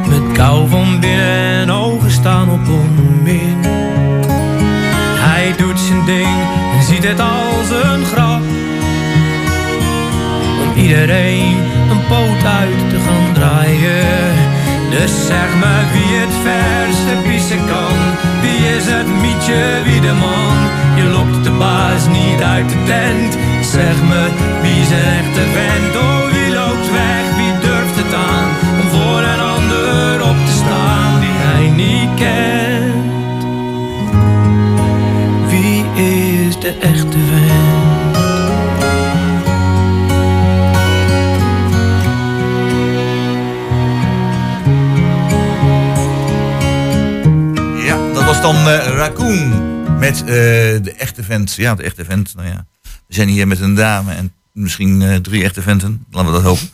Met kou van binnen en ogen staan op onmin. Hij doet zijn ding en ziet het als een grap om iedereen een poot uit te gaan draaien. Dus zeg me wie het verste pissen kan. Wie is het mietje, wie de man? Je lokt de baas niet uit de tent. Zeg me wie een echte vent? Oh, wie loopt weg? Wie durft het aan om voor een ander op te staan die hij niet kent? Wie is de echte vent? Dan eh, Raccoon met eh, de echte vent. Ja, de echte vent. Nou ja, we zijn hier met een dame en misschien eh, drie echte venten. Laten we dat hopen.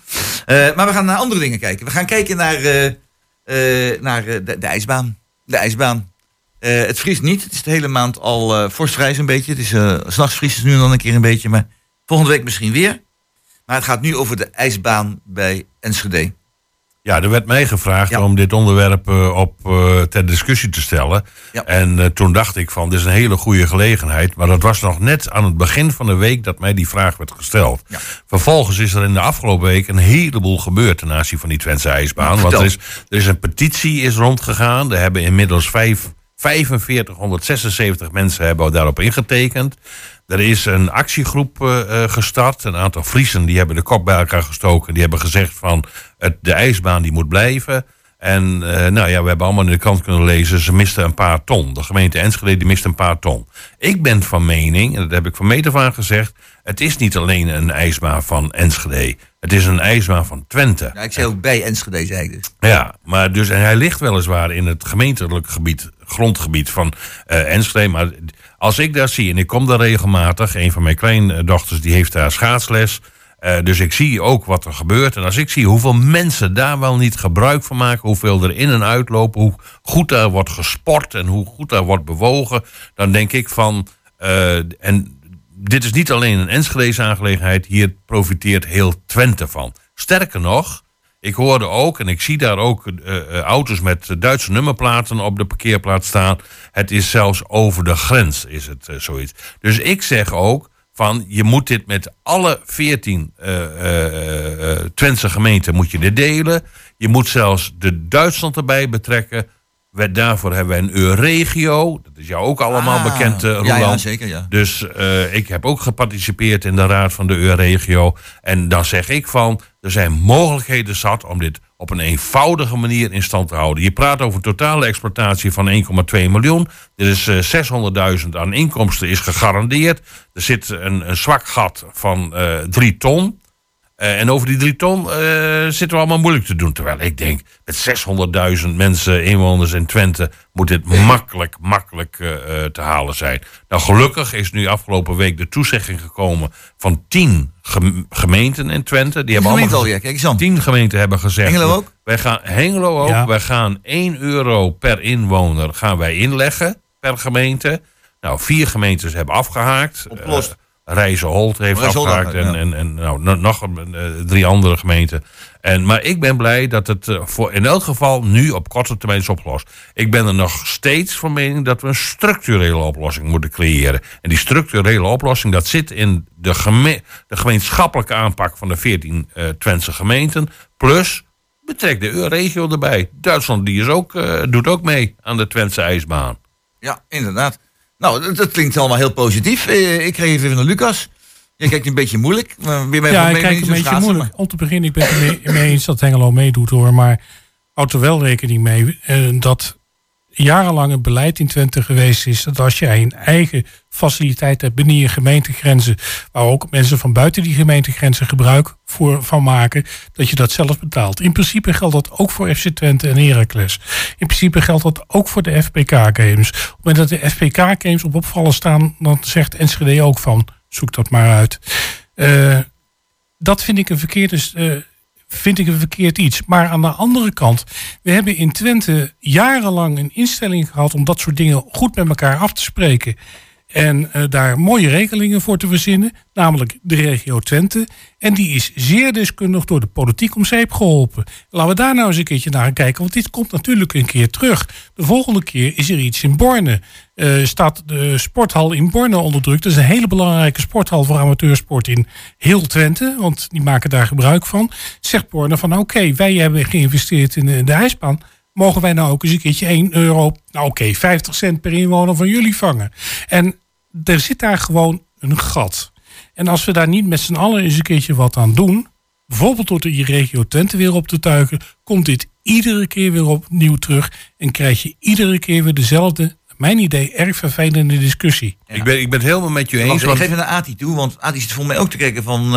Maar we gaan naar andere dingen kijken. We gaan kijken naar, naar de, de ijsbaan. De ijsbaan. Het vriest niet. Het is de hele maand al vorstvrij zo'n beetje. Het is, s'nachts vriest het nu en dan een keer een beetje. Maar volgende week misschien weer. Maar het gaat nu over de ijsbaan bij Enschede. Ja, er werd mij gevraagd om dit onderwerp eh, op, eh, ter discussie te stellen. En eh, toen dacht ik van, dit is een hele goede gelegenheid. Maar dat was nog net aan het begin van de week dat mij die vraag werd gesteld. Vervolgens is er in de afgelopen week een heleboel gebeurd ten aanzien van die Twentse ijsbaan. Want er is, er is een petitie is rondgegaan. Er hebben inmiddels vijf, 4576 mensen hebben daarop ingetekend. Er is een actiegroep eh, eh, gestart. Een aantal Friesen die hebben de kop bij elkaar gestoken. Die hebben gezegd van het, de ijsbaan die moet blijven. En eh, nou ja, we hebben allemaal in de krant kunnen lezen. Ze misten een paar ton. De gemeente Enschede die mist een paar ton. Ik ben van mening, en dat heb ik van meet af aan gezegd. Het is niet alleen een ijsbaan van Enschede. Het is een ijsbaan van Twente. Ja, ik zei ook bij Enschede, zei ik dus. Ja, maar dus, en hij ligt weliswaar in het gemeentelijk gebied, grondgebied van Enschede. Maar als ik daar zie, en ik kom daar regelmatig, een van mijn kleindochters die heeft daar schaatsles. Eh, dus ik zie ook wat er gebeurt. En als ik zie hoeveel mensen daar wel niet gebruik van maken, hoeveel er in en uitlopen, hoe goed daar wordt gesport en hoe goed daar wordt bewogen, dan denk ik van. eh, en dit is niet alleen een Enschedeze aangelegenheid, hier profiteert heel Twente van. Sterker nog, ik hoorde ook, en ik zie daar ook eh, eh, auto's met Duitse nummerplaten op de parkeerplaats staan. Het is zelfs over de grens, is het eh, zoiets. Dus ik zeg ook van, je moet dit met alle 14 eh eh, eh, Twentse gemeenten moet je dit delen. Je moet zelfs de Duitsland erbij betrekken. We, daarvoor hebben we een Euregio. Dat is jou ook allemaal Ah, bekend, eh, ja, Roland. ja, zeker, ja. Dus ik heb ook geparticipeerd in de raad van de Euregio. En dan zeg ik van, er zijn mogelijkheden zat om dit op een eenvoudige manier in stand te houden. Je praat over totale exploitatie van 1,2 miljoen. Er is eh, 600.000 aan inkomsten is gegarandeerd. Er zit een, een zwak gat van eh 3 ton. Eh, en over die drie ton eh, zitten we allemaal moeilijk te doen. Terwijl ik denk, met 600.000 mensen, inwoners in Twente, moet dit makkelijk, makkelijk eh, te halen zijn. Nou, gelukkig is nu afgelopen week de toezegging gekomen van tien gem- gemeenten in Twente. Die hebben allemaal al, ja, kijk eens aan. Tien gemeenten hebben gezegd. Hengelo ook? Wij gaan, Hengelo ook. Ja. Wij gaan 1 euro per inwoner gaan wij inleggen per gemeente. Nou, vier gemeentes hebben afgehaakt. Opgelost. Eh, Rijzenholt heeft afgehaakt en, ja. en, en nou, no- nog drie andere gemeenten. En, maar ik ben blij dat het eh, voor in elk geval nu op korte termijn is opgelost. Ik ben er nog steeds van mening dat we een structurele oplossing moeten creëren. En die structurele oplossing dat zit in de, geme de gemeenschappelijke aanpak van de 14 eh Twentse gemeenten. Plus betrek de EU-regio erbij. Duitsland die is ook, eh, doet ook mee aan de Twentse ijsbaan. Ja, inderdaad. Nou, dat, dat klinkt allemaal heel positief. Eh, ik kreeg even naar Lucas. Je kijkt een beetje moeilijk. maar weer Ja, van ik kijk een beetje schaatsen, moeilijk. Om te beginnen, ik ben het mee, mee eens dat Hengelo meedoet hoor. Maar houd er wel rekening mee eh, dat jarenlang beleid in Twente geweest is... dat als jij een eigen faciliteit hebt binnen je gemeentegrenzen... waar ook mensen van buiten die gemeentegrenzen gebruik voor, van maken... dat je dat zelf betaalt. In principe geldt dat ook voor FC Twente en Heracles. In principe geldt dat ook voor de FPK-games. Op het moment dat de FPK-games op opvallen staan... dan zegt Enschede ook van, zoek dat maar uit... Eh, dat vind ik een verkeerde, eh, vind ik een verkeerd iets. Maar aan de andere kant, we hebben in Twente jarenlang een instelling gehad om dat soort dingen goed met elkaar af te spreken. En eh, daar mooie regelingen voor te verzinnen, namelijk de regio Twente. En die is zeer deskundig door de politiek om zeep geholpen. Laten we daar nou eens een keertje naar kijken, want dit komt natuurlijk een keer terug. De volgende keer is er iets in Borne. Eh, staat de sporthal in Borne onder druk. Dat is een hele belangrijke sporthal voor amateursport in heel Twente, want die maken daar gebruik van. Zegt Borne van oké, wij hebben geïnvesteerd in de, de ijsbaan mogen wij nou ook eens een keertje 1 euro, nou oké, 50 cent per inwoner van jullie vangen. En er zit daar gewoon een gat. En als we daar niet met z'n allen eens een keertje wat aan doen, bijvoorbeeld door de regio Twente weer op te tuigen, komt dit iedere keer weer opnieuw terug en krijg je iedere keer weer dezelfde, mijn idee, erg vervelende discussie. Ik, ben, ik ben het helemaal met je eens. ik want- geef even naar Ati toe, want Ati zit volgens mij ook te kijken van... eh,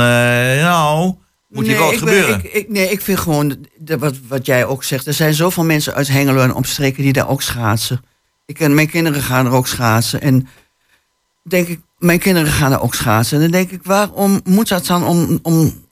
nou, moet hier wel wat ik ben- gebeuren. ik, ik, nee, ik vind gewoon, de- wat, wat jij ook zegt... er zijn zoveel mensen uit Hengelo en omstreken die daar ook schaatsen. Ik ken, mijn kinderen gaan er ook schaatsen. En denk ik, mijn kinderen gaan er ook schaatsen. En dan denk ik, waarom moet dat dan om... om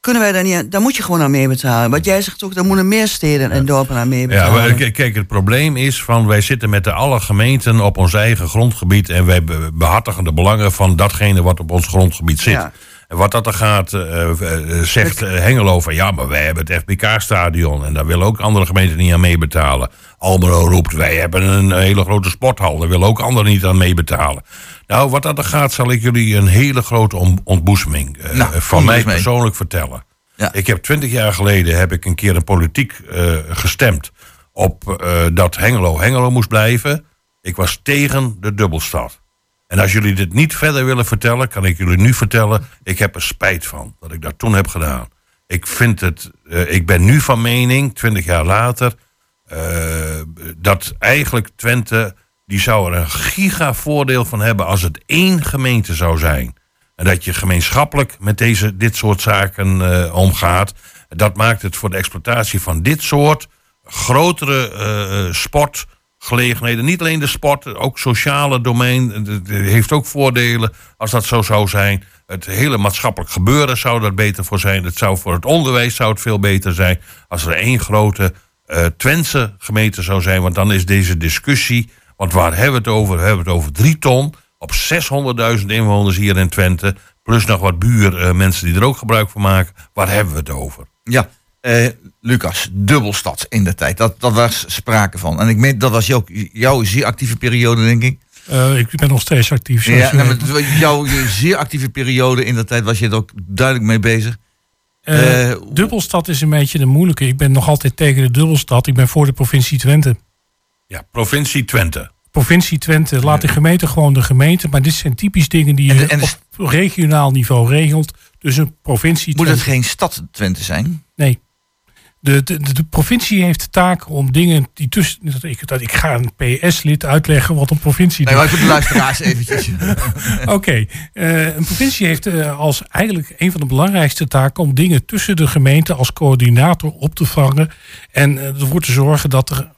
kunnen wij daar niet aan... Daar moet je gewoon aan meebetalen. Wat jij zegt ook, daar moeten meer steden en dorpen aan Ja, meebetalen. maar k- kijk, het probleem is van wij zitten met de alle gemeenten op ons eigen grondgebied en wij be- behartigen de belangen van datgene wat op ons grondgebied zit. Ja. Wat dat er gaat, eh, eh, zegt eh, Hengelo van ja, maar wij hebben het FBK-stadion en daar willen ook andere gemeenten niet aan meebetalen. Almelo roept, wij hebben een hele grote sporthal, daar willen ook anderen niet aan meebetalen. Nou, wat dat er gaat, zal ik jullie een hele grote on- ontboezeming Nou, van mij persoonlijk vertellen. Ja. Ik heb twintig jaar geleden heb ik een keer een politiek gestemd op dat Hengelo Hengelo moest blijven. Ik was tegen de dubbelstad. En als jullie dit niet verder willen vertellen, kan ik jullie nu vertellen, ik heb er spijt van dat ik dat toen heb gedaan. Ik vind het, eh, ik ben nu van mening, twintig jaar later, eh, dat eigenlijk Twente, die zou er een gigavoordeel van hebben als het één gemeente zou zijn. En dat je gemeenschappelijk met deze, dit soort zaken eh, omgaat. Dat maakt het voor de exploitatie van dit soort grotere eh, sportgelegenheden. Niet alleen de sport, ook sociale domein. Het heeft ook voordelen als dat zo zou zijn. Het hele maatschappelijk gebeuren zou er beter voor zijn. Het zou voor het onderwijs zou het veel beter zijn. Als er één grote eh Twentse gemeente zou zijn. Want dan is deze discussie. Want waar hebben we het over? We hebben het over drie ton op 600.000 inwoners hier in Twente. Plus nog wat buur eh, mensen die er ook gebruik van maken. Waar hebben we het over? Ja, eh, Lucas, dubbelstad in de tijd. Dat, dat was sprake van. En ik meen, dat was jouw, jouw zeer actieve periode, denk ik. Eh, ik ben nog steeds actief. Ja, je nou, maar jouw zeer actieve periode in de tijd was je er ook duidelijk mee bezig. Eh, Eh, dubbelstad is een beetje de moeilijke. Ik ben nog altijd tegen de dubbelstad. Ik ben voor de provincie Twente. Ja, provincie Twente. Provincie Twente, laat de gemeente gewoon de gemeente. Maar dit zijn typisch dingen die je En de- en de- op regionaal niveau regelt. Dus een provincie Moet het Twente. geen stad Twente zijn? Nee. De, de, provincie heeft de taak om dingen die tussen. Dat ik, dat ik ga een PS-lid uitleggen wat een provincie Nee, maar voor de luisteraars eventjes. <laughs> Oké, eh, een provincie heeft eh, als eigenlijk een van de belangrijkste taken om dingen tussen de gemeente als coördinator op te vangen en eh, ervoor te zorgen dat er,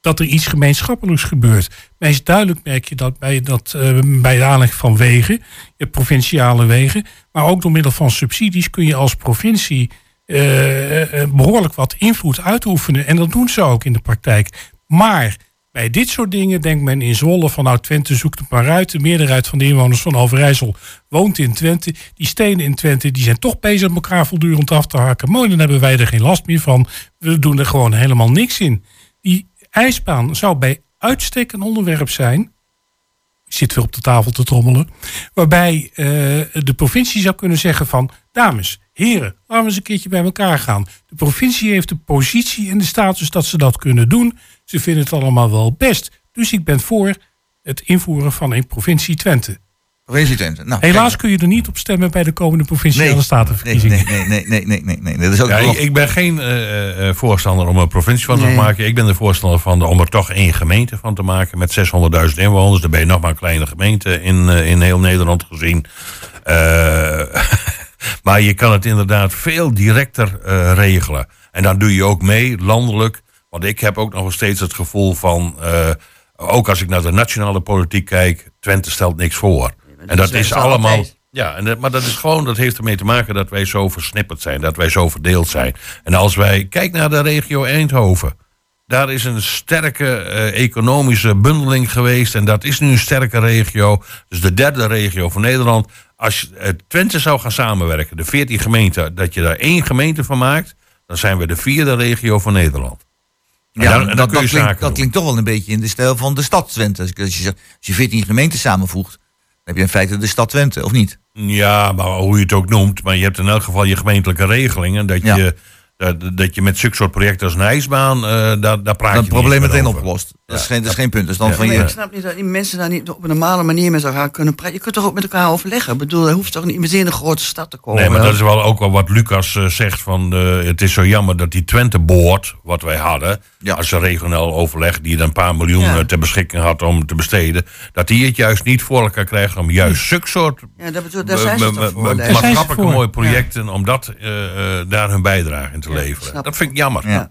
dat er iets gemeenschappelijks gebeurt. Meest duidelijk merk je dat bij, dat, bij de aanleg van wegen, je provinciale wegen, maar ook door middel van subsidies kun je als provincie eh, eh, behoorlijk wat invloed uitoefenen. En dat doen ze ook in de praktijk. Maar bij dit soort dingen denkt men in Zwolle van nou Twente zoekt het maar uit. De meerderheid van de inwoners van Overijssel woont in Twente. Die steden in Twente die zijn toch bezig elkaar voortdurend af te haken. Mooi, dan hebben wij er geen last meer van. We doen er gewoon helemaal niks in. Die ijsbaan zou bij uitstek een onderwerp zijn zit weer op de tafel te trommelen. Waarbij eh, de provincie zou kunnen zeggen van... dames, heren, laten we eens een keertje bij elkaar gaan. De provincie heeft de positie en de status dat ze dat kunnen doen. Ze vinden het allemaal wel best. Dus ik ben voor het invoeren van een provincie Twente. Provincie Twente. Nou, Helaas kun je er niet op stemmen bij de komende provinciale nee, statenverkiezingen. nee, nee, nee, nee, nee, nee, nee. Dat is ook Ja, ik, ben geen eh, eh, voorstander om een provincie van te maken. Ik ben de voorstander van om er toch één gemeente van te maken met 600.000 inwoners. Dan ben je nog maar een kleine gemeente in, eh, in heel Nederland gezien. Eh, maar je kan het inderdaad veel directer eh, regelen. En dan doe je ook mee, landelijk. Want ik heb ook nog steeds het gevoel van... eh, ook als ik naar de nationale politiek kijk... Twente stelt niks voor. En dat is allemaal... altijd. Ja, en dat, maar dat is gewoon, dat heeft ermee te maken dat wij zo versnipperd zijn, dat wij zo verdeeld zijn. En als wij, kijk naar de regio Eindhoven. Daar is een sterke eh, economische bundeling geweest en dat is nu een sterke regio. Dus de derde regio van Nederland. Als je, eh, Twente zou gaan samenwerken, de 14 gemeenten, dat je daar één gemeente van maakt, dan zijn we de vierde regio van Nederland. En Ja, en dat, kun je dat, klinkt, dat klinkt toch wel een beetje in de stijl van de stad Twente. Als, je, als je 14 gemeenten samenvoegt, dan heb je in feite de stad Twente, of niet? Ja, maar hoe je het ook noemt. Maar je hebt in elk geval je gemeentelijke regelingen. Dat, Ja. je, dat, dat je met zulke soort projecten als een ijsbaan, eh, daar, daar praat Dat je probleem meteen over. opgelost. Dat, is Ja. geen, dat is geen punt. Dus dan Ja. van Maar je, ik snap niet dat die mensen daar niet op een normale manier met elkaar kunnen praten. Je kunt toch ook met elkaar overleggen? Ik bedoel, er hoeft toch niet meteen in een grote stad te komen? Nee, maar dat is wel ook wel wat Lucas eh, zegt van eh, het is zo jammer dat die Twente boord wat wij hadden als een regionaal overleg die dan een paar miljoen Ja. eh, ter beschikking had om te besteden, dat die het juist niet voor elkaar krijgen om juist zulke soort Ja, dat bedoel, daar zijn ze voor. maatschappelijke voor. mooie projecten om dat daar hun bijdrage in te leveren. Dat vind ik jammer.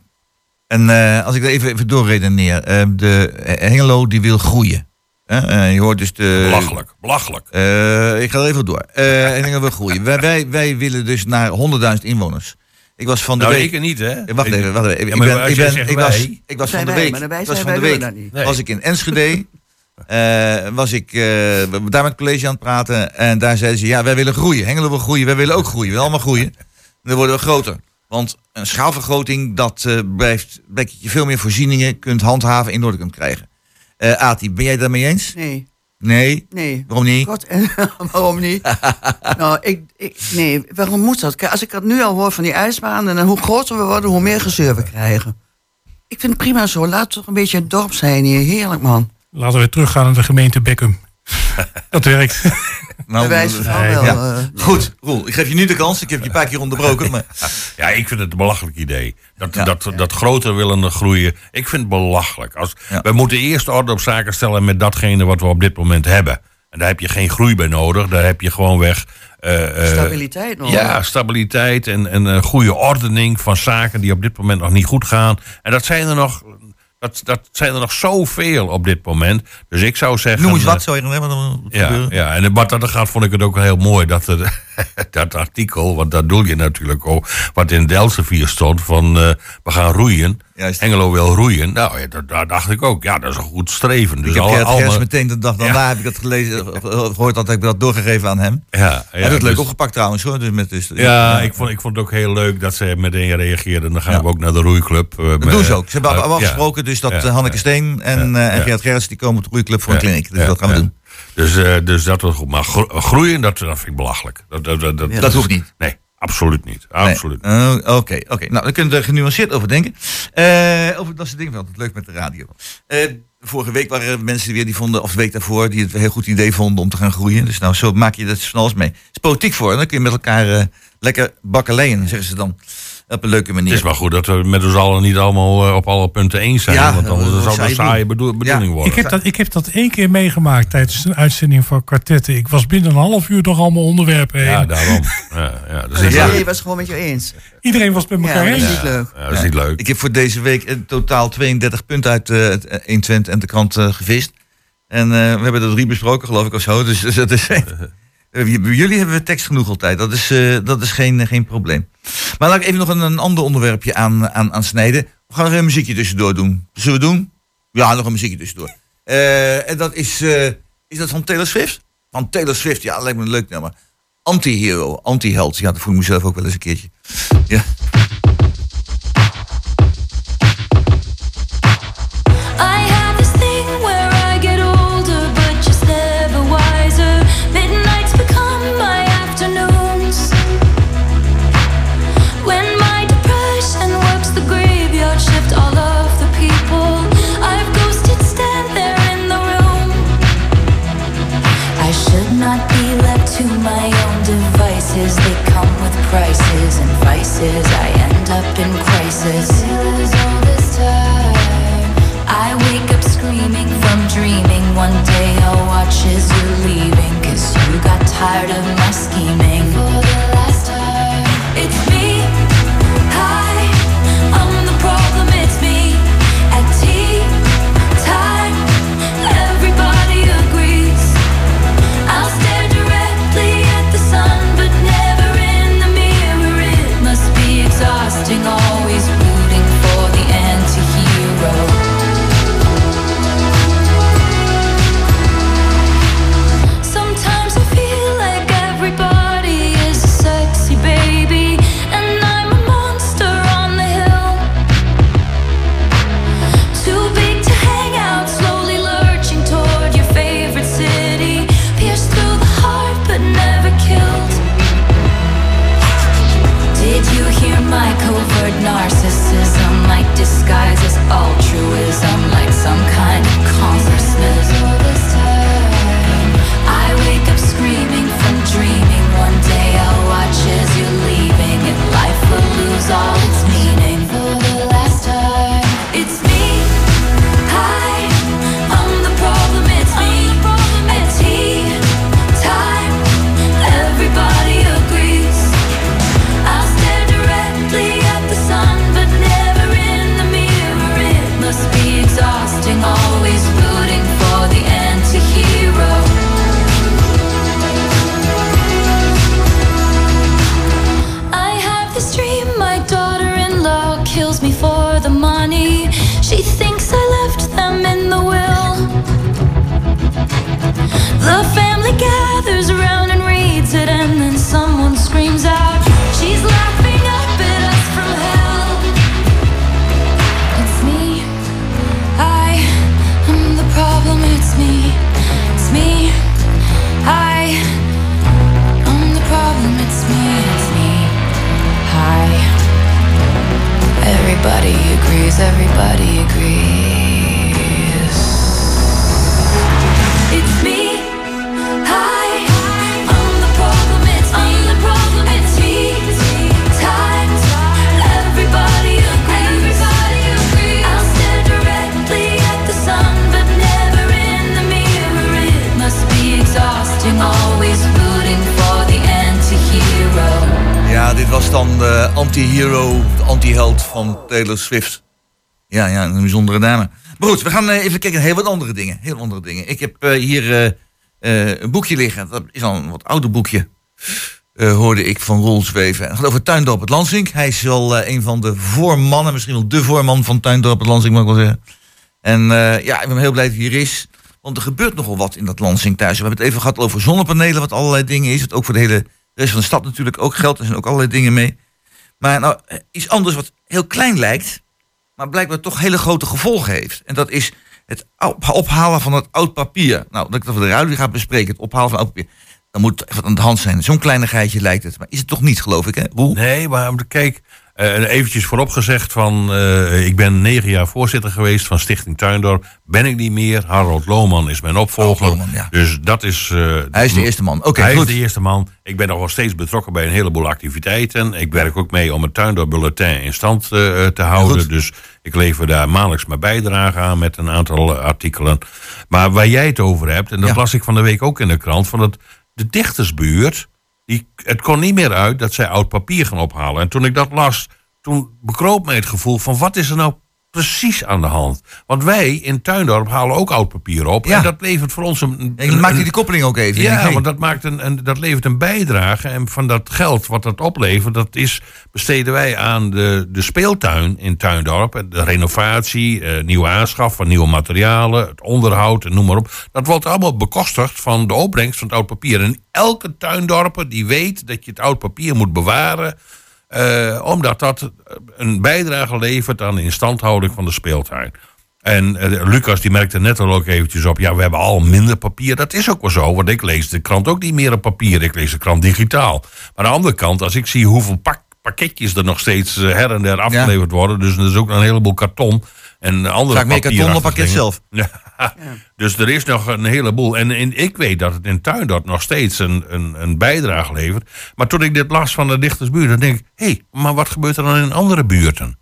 En eh, als ik er even, even doorredeneer. eh, de Hengelo die wil groeien. Hè, eh, je hoort dus de... Belachelijk, belachelijk. Eh, ik ga er even door. Eh Hengelo wil groeien. wij, wij, wij willen dus naar 100.000 inwoners. Ik was van de Nou, week... ik niet, hè? Wacht Ik- even, wacht even. Ja, Ik ben, ik ben, was, ik was van de week, ik was zijn- van de week. Nee. was ik in Enschede. <laughs> eh, was ik eh, daar met het college aan het praten. En daar zeiden ze, ja, wij willen groeien. Hengelo wil groeien, wij willen ook groeien. We willen allemaal groeien. Dan worden we groter. Want een schaalvergroting, dat eh, blijft, blijkt dat je veel meer voorzieningen kunt handhaven in orde kunt krijgen. Eh Ati, ben jij het daarmee eens? Nee, Nee? nee. Waarom niet? God, en <laughs> waarom niet? <laughs> nou, ik, ik, nee, waarom moet dat? Kijk, als ik dat nu al hoor van die ijsbanen, dan hoe groter we worden, hoe meer gezeur we krijgen. Ik vind het prima zo. Laat toch een beetje het dorp zijn hier. Heerlijk, man. Laten we teruggaan naar de gemeente Beckham. Dat werkt. Nou, Bij wijze van nee, wel, ja. eh, Goed, Roel, ik geef je nu de kans. Ik heb je een paar keer onderbroken. Maar... <laughs> Ja, ik vind het een belachelijk idee. Dat, Ja. dat, dat groter willen groeien. Ik vind het belachelijk. Als, Ja. We moeten eerst orde op zaken stellen met datgene wat we op dit moment hebben. En daar heb je geen groei bij nodig. Daar heb je gewoon weg. eh, eh, Stabiliteit nog. Ja, stabiliteit en, en een goede ordening van zaken die op dit moment nog niet goed gaan. En dat zijn er nog, dat, dat zijn er nog zoveel op dit moment. Dus ik zou zeggen. Noem eens wat, eh, zou je nog hebben? Dan ja, ja, en wat dat gaat, vond ik het ook heel mooi. Dat, er, <laughs> dat artikel, want daar doe je natuurlijk ook. Wat in de Elsevier stond: van eh, we gaan roeien. Juist. Engelo wil roeien. Nou, ja, dat, dacht ik ook. Ja, dat is een goed streven. Dus ik heb Gerrit Gers meteen de dag daarna heb ik dat gelezen, gehoord dat heb ik dat doorgegeven aan hem. Ja, ja, Hij heeft het leuk dus- opgepakt trouwens hoor. Dus met, dus, Ja, Ik, vond, ik vond het ook heel leuk dat ze meteen reageerden. Dan gaan we ook naar de roeiclub. eh, Dat doen ze ook. Ze hebben eh, al afgesproken dus dat eh, Hanneke. Steen en, ja. Gerrit Gerrits die komen op de roeiclub voor een kliniek. Dus dat gaan we doen. Dus, dus dat was goed. Maar gro- groeien, dat, dat vind ik belachelijk. Dat, dat, dat, dat, Dat hoeft niet. Nee, Absoluut niet. Nee. Absoluut. Oh, Oké, oké. Nou, dan kunnen we er genuanceerd over denken. Eh, over dat soort dingen, wel altijd leuk met de radio. Eh, vorige week waren er mensen weer die vonden, of de week daarvoor, die het een heel goed idee vonden om te gaan groeien. Dus nou, zo maak je dat van alles mee. Het is politiek voor. En dan kun je met elkaar eh, lekker bakkeleien, zeggen ze dan. Op een leuke manier. Het is maar goed dat we met ons allen niet allemaal eh, op alle punten eens zijn. Ja, want dat zou dat een saaie bedoeling Ja. worden. Ik heb, dat, ik heb dat één keer meegemaakt tijdens een uitzending van kwartetten. Ik was binnen een half uur door allemaal onderwerpen heen. Ja, daarom. Ja, ja, dat is niet was het gewoon met je eens. Iedereen was het met elkaar Ja, dat eens. is niet leuk. Ja, dat is niet leuk. Ik heb voor deze week in totaal 32 punten uit eh, het 120 en de krant eh, gevist. En eh, we hebben er drie besproken, geloof ik, of zo. Dus, dus <laughs> dat is. Eh, jullie hebben we tekst genoeg altijd. Dat is, eh, dat is geen, geen probleem. Maar laat ik even nog een, ander onderwerpje aan, aan, aan snijden. We gaan nog een muziekje tussendoor doen. Zullen we doen? Ja, nog een muziekje tussendoor. Eh, en dat is. eh, is dat van Taylor Swift? Van Taylor Swift, ja, lijkt me een leuk nummer. Anti-hero, anti-held. Ja, dat voel ik mezelf ook wel eens een keertje. Ja. Dan de anti-hero, de anti-held van Taylor Swift. Ja, ja, een bijzondere dame. Maar goed, we gaan eh, even kijken naar heel wat andere dingen. Heel andere dingen. Ik heb eh, hier eh, een boekje liggen. Dat is al een wat ouder boekje. Hoorde ik van Roel Zweven. Het gaat over Tuindorp het Lansink. Hij is wel een van de voormannen, misschien wel de voorman van Tuindorp het Lansink, mag ik wel zeggen. En ja, ik ben heel blij dat hij hier is. Want er gebeurt nogal wat in dat Lansing thuis. We hebben het even gehad over zonnepanelen, wat allerlei dingen is. Wat ook voor de hele rest van de stad natuurlijk ook geldt. Er zijn ook allerlei dingen mee. Maar nou, eh, iets anders wat heel klein lijkt, maar blijkbaar toch hele grote gevolgen heeft. En dat is het op- ophalen van het oud papier. Nou, dat ik voor de radio ga bespreken, het ophalen van oud papier. Dan moet echt wat aan de hand zijn. Zo'n kleinigheidje lijkt het. Maar is het toch niet, geloof ik, hè? Roel? Nee, maar kijk, eh, eventjes voorop gezegd van... eh, ik ben negen jaar voorzitter geweest van Stichting Tuindorp. Ben ik niet meer. Harold Lohman is mijn opvolger. Dus dat is... eh, Hij is de eerste man. Oké, Hij goed. is de eerste man. Ik ben nog wel steeds betrokken bij een heleboel activiteiten. Ik werk ook mee om het Tuindorp Bulletin in stand te houden. Dus ik lever daar maandelijks mijn bijdrage aan met een aantal artikelen. Maar waar jij het over hebt, en dat las ik van de week ook in de krant... van dat de dichtersbuurt, het kon niet meer uit dat zij oud papier gaan ophalen. En toen ik dat las, toen bekroop mij het gevoel van wat is er nou precies aan de hand? Want wij in Tuindorp halen ook oud papier op. En dat levert voor ons een... Je maakt die koppeling ook even. Ja, want dat, maakt een, een, dat levert een bijdrage. En van dat geld wat dat oplevert, dat is, besteden wij aan de, de speeltuin in Tuindorp. De renovatie, eh, nieuwe aanschaf van nieuwe materialen, het onderhoud en noem maar op. Dat wordt allemaal bekostigd van de opbrengst van het oud papier. En elke tuindorper die weet dat je het oud papier moet bewaren. Eh, omdat dat een bijdrage levert aan de instandhouding van de speeltuin. En eh, Lucas die merkte net al ook eventjes op... ja, we hebben al minder papier. Dat is ook wel zo, want ik lees de krant ook niet meer op papier. Ik lees de krant digitaal. Maar aan de andere kant, als ik zie hoeveel pak pakketjes er nog steeds eh, her en der afgeleverd worden... dus er is ook een heleboel karton en andere Vaak meer karton dan pakket zelf. <laughs> Ja. Dus er is nog een heleboel. En, en ik weet dat het in Tuindorp nog steeds een, een, een bijdrage levert. Maar toen ik dit las van de dichtersbuurt, dan denk ik... hé, hey, maar wat gebeurt er dan in andere buurten?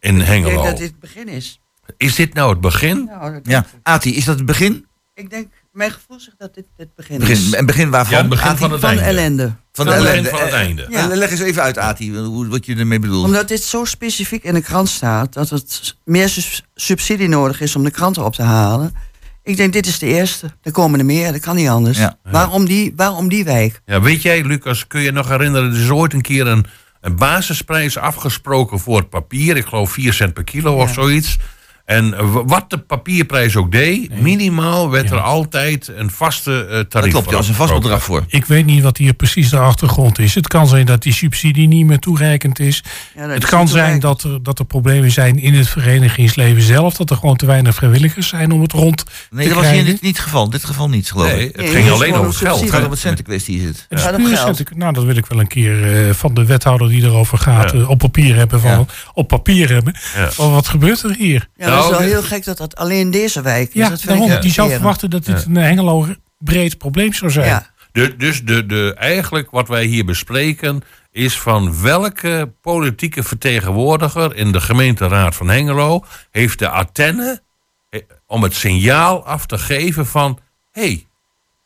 In Ik Hengelo. denk dat dit het begin is. Is dit nou het begin? Nou, dat Ja, Ati, is dat het begin? Ik denk, mijn gevoel zegt dat dit het begin, begin is. en begin waarvan? Ja, het begin Ati? van het Van einde. ellende. Van de Van het ellende. begin van het Eh, einde. Ja. Leg eens even uit, Ati, hoe- wat je ermee bedoelt. Omdat dit zo specifiek in de krant staat... dat het meer subsidie nodig is om de kranten op te halen. Ik denk, dit is de eerste. Er komen er meer, dat kan niet anders. Ja. Waarom, die, waarom die wijk? Ja, weet jij, Lucas, kun je nog herinneren... er is ooit een keer een, een basisprijs afgesproken voor het papier. Ik geloof 4 cent per kilo of zoiets. En wat de papierprijs ook deed... minimaal werd er altijd een vaste eh, tarief klopt, ja, voor als een vast bedrag voor. Ik weet niet wat hier precies de achtergrond is. Het kan zijn dat die subsidie niet meer toereikend is. Ja, dat het is kan zijn dat er, dat er problemen zijn in het verenigingsleven zelf. Dat er gewoon te weinig vrijwilligers zijn om het rond Nee, te dat was hier krijgen. niet, niet het geval. Dit geval niet, geloof Nee, ik. het ging alleen over het geld. Het gaat om het centenkwestie is het. Het Ja, is dat puur geldt. centen- nou, dat wil ik wel een keer eh, van de wethouder die erover gaat Ja. eh, op papier hebben. Van, Ja. Op papier hebben. Van, wat gebeurt er hier? Ja, dat is Nou, wel heel gek dat dat alleen deze wijk is. Ja, dat daarom. ik Die zou verwachten dat dit een Hengelo breed probleem zou zijn. Ja. De, dus de, de, eigenlijk wat wij hier bespreken is van welke politieke vertegenwoordiger in de gemeenteraad van Hengelo heeft de antenne eh, om het signaal af te geven van hé, hey,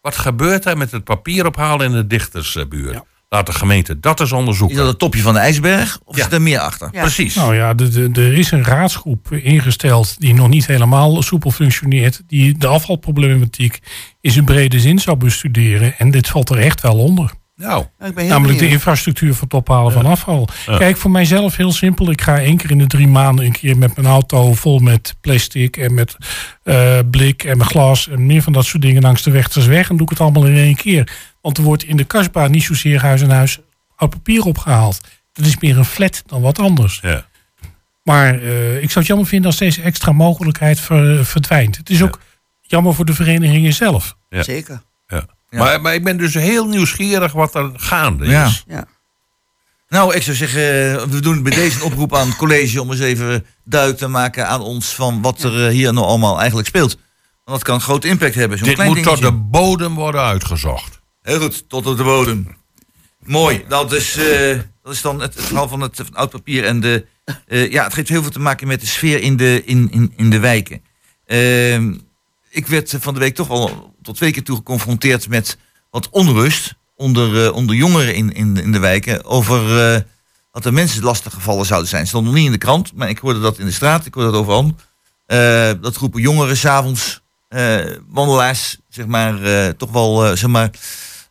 wat gebeurt er met het papier ophalen in de dichtersbuurt? Laat de gemeente dat eens Is onderzoeken. dat het topje van de ijsberg? Of Ja. zit er meer achter? Ja. Precies. Nou ja, de, de, er is een raadsgroep ingesteld die nog niet helemaal soepel functioneert. Die de afvalproblematiek in zijn brede zin zou bestuderen. En dit valt er echt wel onder. Nou, Ik ben heel Namelijk de infrastructuur voor het ophalen van afval. Ja. Kijk, voor mijzelf heel simpel. Ik ga één keer in de drie maanden een keer met mijn auto vol met plastic en met eh, blik en met glas en meer van dat soort dingen langs de weg. En doe ik het allemaal in één keer. Want er wordt in de kasbaan niet zozeer huis aan huis oud papier opgehaald. Dat is meer een flat dan wat anders. ja. Maar eh, ik zou het jammer vinden als deze extra mogelijkheid ver- verdwijnt. Het is ook jammer voor de verenigingen zelf. Ja. Zeker. Ja. Ja. Maar, maar ik ben dus heel nieuwsgierig wat er gaande is. Ja. Nou, ik zou zeggen, eh, we doen bij deze een oproep aan het college om eens even duidelijk te maken aan ons van wat er eh, hier nou allemaal eigenlijk speelt. Want dat kan een grote impact hebben. Zo'n Dit klein moet tot dingetje. de bodem worden uitgezocht. Heel goed, tot op de bodem. Mooi. Dat is, eh, dat is dan het, verhaal van het, van oud papier. En de, eh, ja, het heeft heel veel te maken met de sfeer in de, in, in, in de wijken. Ehm, ik werd van de week toch al tot twee keer toe geconfronteerd met wat onrust onder, eh, onder jongeren in, in, de wijken. Over dat er mensen lastig gevallen zouden zijn. Stond nog niet in de krant, maar ik hoorde dat in de straat. Ik hoorde dat overal. Dat groepen jongeren s'avonds, wandelaars, zeg maar, toch wel, zeg maar,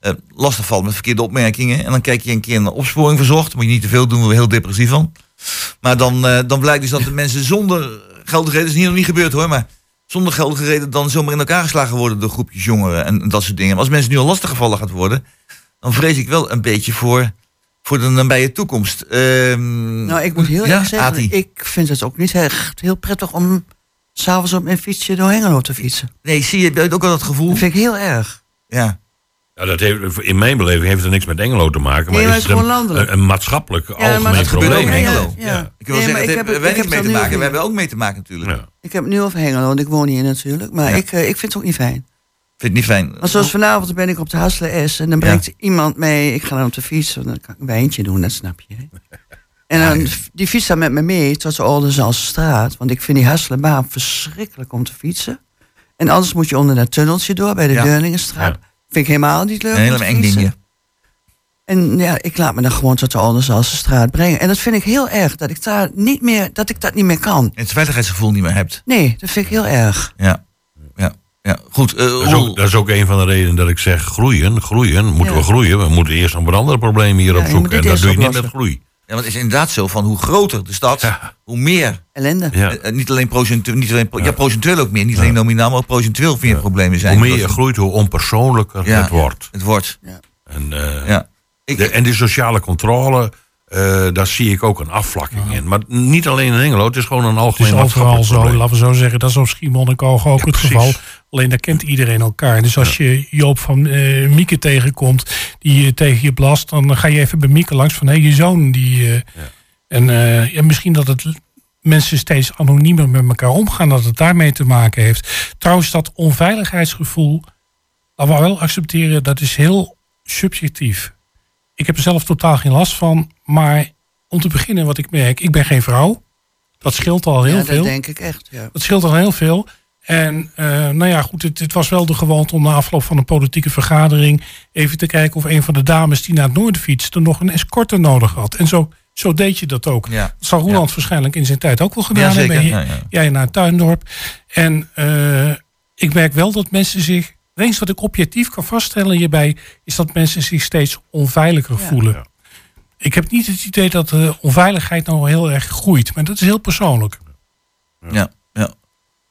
eh, lastig vallen met verkeerde opmerkingen. En dan kijk je een keer naar opsporing verzocht. Moet je niet te veel doen, we heel depressief van. Maar dan, eh, dan blijkt dus dat de mensen zonder geldige reden, is hier nog niet gebeurd hoor, maar zonder geldige reden dan zomaar in elkaar geslagen worden door groepjes jongeren en, en dat soort dingen. Maar als mensen nu al lastig gevallen gaat worden, dan vrees ik wel een beetje voor, voor de nabije toekomst. Ehm, Nou, ik moet heel ja, erg zeggen, Ati. ik vind het ook niet echt heel prettig om s'avonds op mijn fietsje door Hengelo te fietsen. Nee, zie je, heb je ook al dat gevoel? Dat vind ik heel erg. Ja. Ja, dat heeft, in mijn beleving heeft het niks met Engelo te maken. Nee, Maar, is het is het gewoon een, landelijk. een, een maatschappelijk algemeen het gebeurt ook probleem. in Hengelo. Ja, ja. Ik wil Nee, zeggen, het ik heb- wij mee te maken. We hebben ook mee te maken natuurlijk. Ja. Ik heb het nu over Hengelo, want ik woon hier natuurlijk. Maar Ja. ik, eh, ik vind het ook niet fijn. Vind het niet fijn? Maar zoals vanavond ben ik op de Hasselen S en dan brengt iemand mee. Ik ga dan op de fiets, want dan kan ik een wijntje doen, dat snap je. hè. En dan, die fietst dan met me mee tot de Oldenzaal straat. Want ik vind die Hasselenbaan verschrikkelijk om te fietsen. En anders moet je onder dat tunneltje door bij de Ja. Vind ik helemaal niet leuk. Een hele eng. En ja, ik laat me dan gewoon tot de Oldenzaalse straat brengen. En dat vind ik heel erg, dat ik, daar niet meer, dat, ik dat niet meer kan. Het veiligheidsgevoel niet meer hebt. Nee, dat vind ik heel erg. Ja. Ja. ja. Goed. eh, Dat is, ook, dat is ook een van de redenen dat ik zeg groeien, groeien. Moeten Ja. we groeien? We moeten eerst nog wat andere problemen hier Ja, opzoeken. En dat doe je niet met groei. Ja, want het is inderdaad zo van hoe groter de stad, Ja. hoe meer. Ellende. Ja. eh, niet alleen procentueel, niet alleen, pro- ja. Ja. procentueel ook meer. Niet alleen nominaal, maar ook procentueel meer problemen zijn. Hoe meer je groeit, hoe onpersoonlijker Ja. het wordt. Het wordt. En, eh, Ja. Ik, de, en die sociale controle, eh, daar zie ik ook een afvlakking in. Maar niet alleen in Engelo, het is gewoon een Het algemeen is overal zo, probleem. laten we zo zeggen. Dat is op Schiermonnikoog ook Ja, het precies. geval. Alleen daar kent iedereen elkaar. Dus als je Joop van eh, Mieke tegenkomt, die eh, tegen je blast, dan ga je even bij Mieke langs van hé, je zoon. Die, En ja, misschien dat het mensen steeds anoniemer met elkaar omgaan, dat het daarmee te maken heeft. Trouwens, dat onveiligheidsgevoel, laten we wel accepteren, dat is heel subjectief. Ik heb er zelf totaal geen last van, maar om te beginnen wat ik merk, ik ben geen vrouw. Dat scheelt al heel ja, veel. dat denk ik echt. Ja. Dat scheelt al heel veel. En eh, nou ja, goed, het, het was wel de gewoonte om na afloop van een politieke vergadering even te kijken of een van de dames die naar het noorden fietste nog een escorte nodig had. En zo, zo deed je dat ook. Ja. Dat zal Roeland waarschijnlijk in zijn tijd ook wel gedaan Ja, zeker. hebben. Ja, ja. Jij naar Tuindorp. En eh, ik merk wel dat mensen zich. Het enige wat ik objectief kan vaststellen hierbij is dat mensen zich steeds onveiliger voelen. Ik heb niet het idee dat de onveiligheid nou heel erg groeit, maar dat is heel persoonlijk. ja. ja.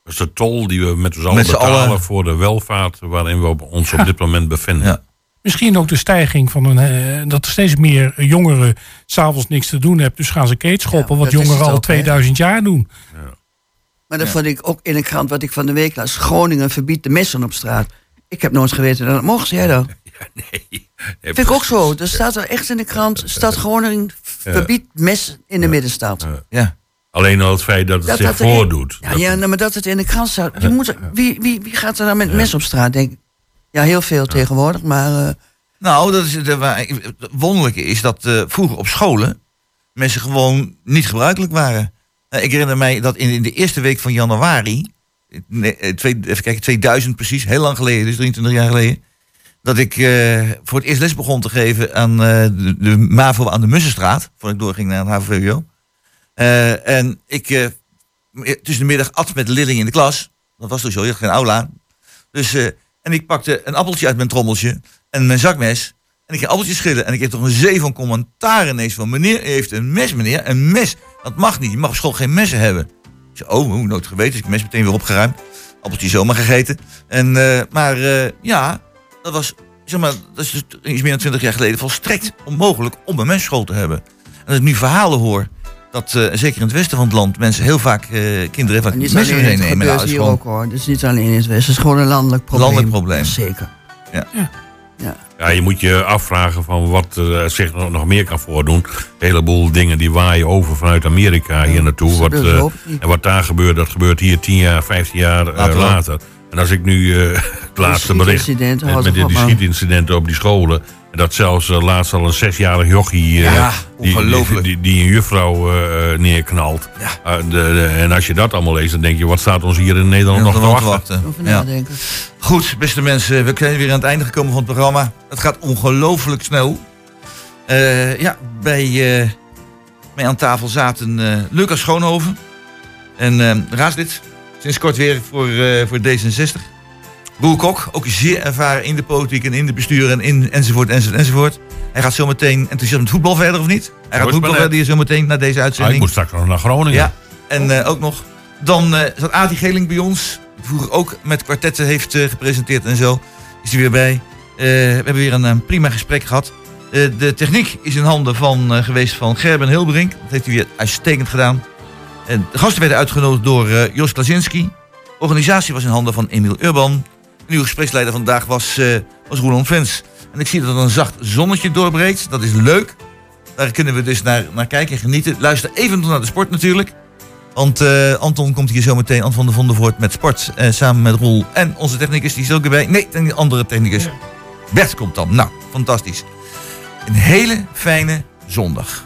Dat is de tol die we met z'n allen betalen voor de welvaart waarin we op ons op dit moment bevinden. Ja. Misschien ook de stijging van een, eh, dat er steeds meer jongeren s'avonds niks te doen hebben. Dus gaan ze keetschoppen, Ja, wat jongeren al ook, hè. 2000 jaar doen. Maar dat Ja. vond ik ook in de krant wat ik van de week las. Groningen verbiedt de messen op straat. Ik heb nooit geweten dat het mocht. Jij dan? <laughs> Nee. Vind ik ook zo. Er staat er echt in de krant. Stad Groningen verbiedt messen in de middenstad. ja. Alleen al het feit dat het Dat zich dat voordoet. Ja, ja nou, maar dat het in de krant staat. Je moet, wie, wie, wie gaat er dan met mes op straat? Denk ik. Ja, heel veel tegenwoordig. Maar eh, Nou, dat is het, wonderlijke is dat eh, vroeger op scholen mensen gewoon niet gebruikelijk waren. Eh, ik herinner mij dat in, in de eerste week van januari, nee, eh, twee, even kijken, 2000 precies, heel lang geleden, dus 23 jaar geleden, dat ik eh, voor het eerst les begon te geven aan eh, de, de MAVO aan de Mussenstraat, voordat ik doorging naar het HVWO. Eh, en ik tussen de middag at met de leerlingen in de klas. Dat was toch zo, je had geen aula. Dus, en ik pakte een appeltje uit mijn trommeltje en mijn zakmes. En ik ging appeltjes schillen. En ik kreeg toch een zee van commentaar ineens van... meneer, heeft een mes, meneer. Een mes. Dat mag niet. Je mag op school geen messen hebben. Ik zei, oh, hoe nooit geweten. Dus ik mes meteen weer opgeruimd. Appeltje zomaar gegeten. En, eh, maar eh, ja, dat was... Zeg maar, dat is dus iets meer dan 20 jaar geleden volstrekt onmogelijk om een messchool te hebben. En als ik nu verhalen hoor dat, eh, zeker in het westen van het land, mensen heel vaak eh, kinderen even niet het meenemen. Dat is hier gewoon ook hoor. Dus niet alleen in het Westen. Het is gewoon een landelijk probleem. Landelijk probleem. Zeker. Ja. Ja. Ja, je moet je afvragen van wat eh, zich nog, meer kan voordoen. Een heleboel dingen die waaien over vanuit Amerika hier naartoe. Wat, niet. en wat daar gebeurt, dat gebeurt hier 10 jaar, 15 jaar eh, Later later. En als ik nu eh, <laughs> het laatste bericht met, die schietincidenten op die scholen. En dat zelfs eh, laatst al een zesjarig jochie eh, Ja, die, die, die, die een juffrouw neerknalt. Ja. Eh, de, de- en als je dat allemaal leest, dan denk je, wat staat ons hier in Nederland nog te wachten? Ja. Goed, beste mensen, we zijn weer aan het einde gekomen van het programma. Het gaat ongelooflijk snel. Eh, ja, bij eh, mij aan tafel zaten eh, Lucas Schoonhoven. En raadslid, sinds kort weer voor, eh, voor D66. Roel Kok, ook zeer ervaren in de politiek en in de bestuur en in enzovoort, enzovoort, enzovoort. Hij gaat zometeen enthousiast met voetbal verder, of niet? Hij gaat voetbal verder hier zometeen na deze Ah, ik uitzending. moet straks nog naar Groningen. Ja, en eh, ook nog. Dan eh, zat Adi Geling bij ons. Vroeger ook met kwartetten heeft gepresenteerd en zo. Is hij weer bij. We hebben weer een, eh, prima gesprek gehad. Eh, de techniek is in handen van, geweest van Gerben Hilberink. Dat heeft hij weer uitstekend gedaan. En de gasten werden uitgenodigd door eh, Jos Klazinski. De organisatie was in handen van Emiel Urban. De nieuwe gespreksleider vandaag was eh, als Roland Vens. En ik zie dat er een zacht zonnetje doorbreekt. Dat is leuk. Daar kunnen we dus naar, naar kijken en genieten. Luister even naar de sport natuurlijk. Want eh, Anton komt hier zo meteen, Anton de Vondervoort, met sport. samen met Roel en onze technicus, die is ook bij. Nee, een andere technicus. Bert komt dan. Nou, fantastisch. Een hele fijne zondag.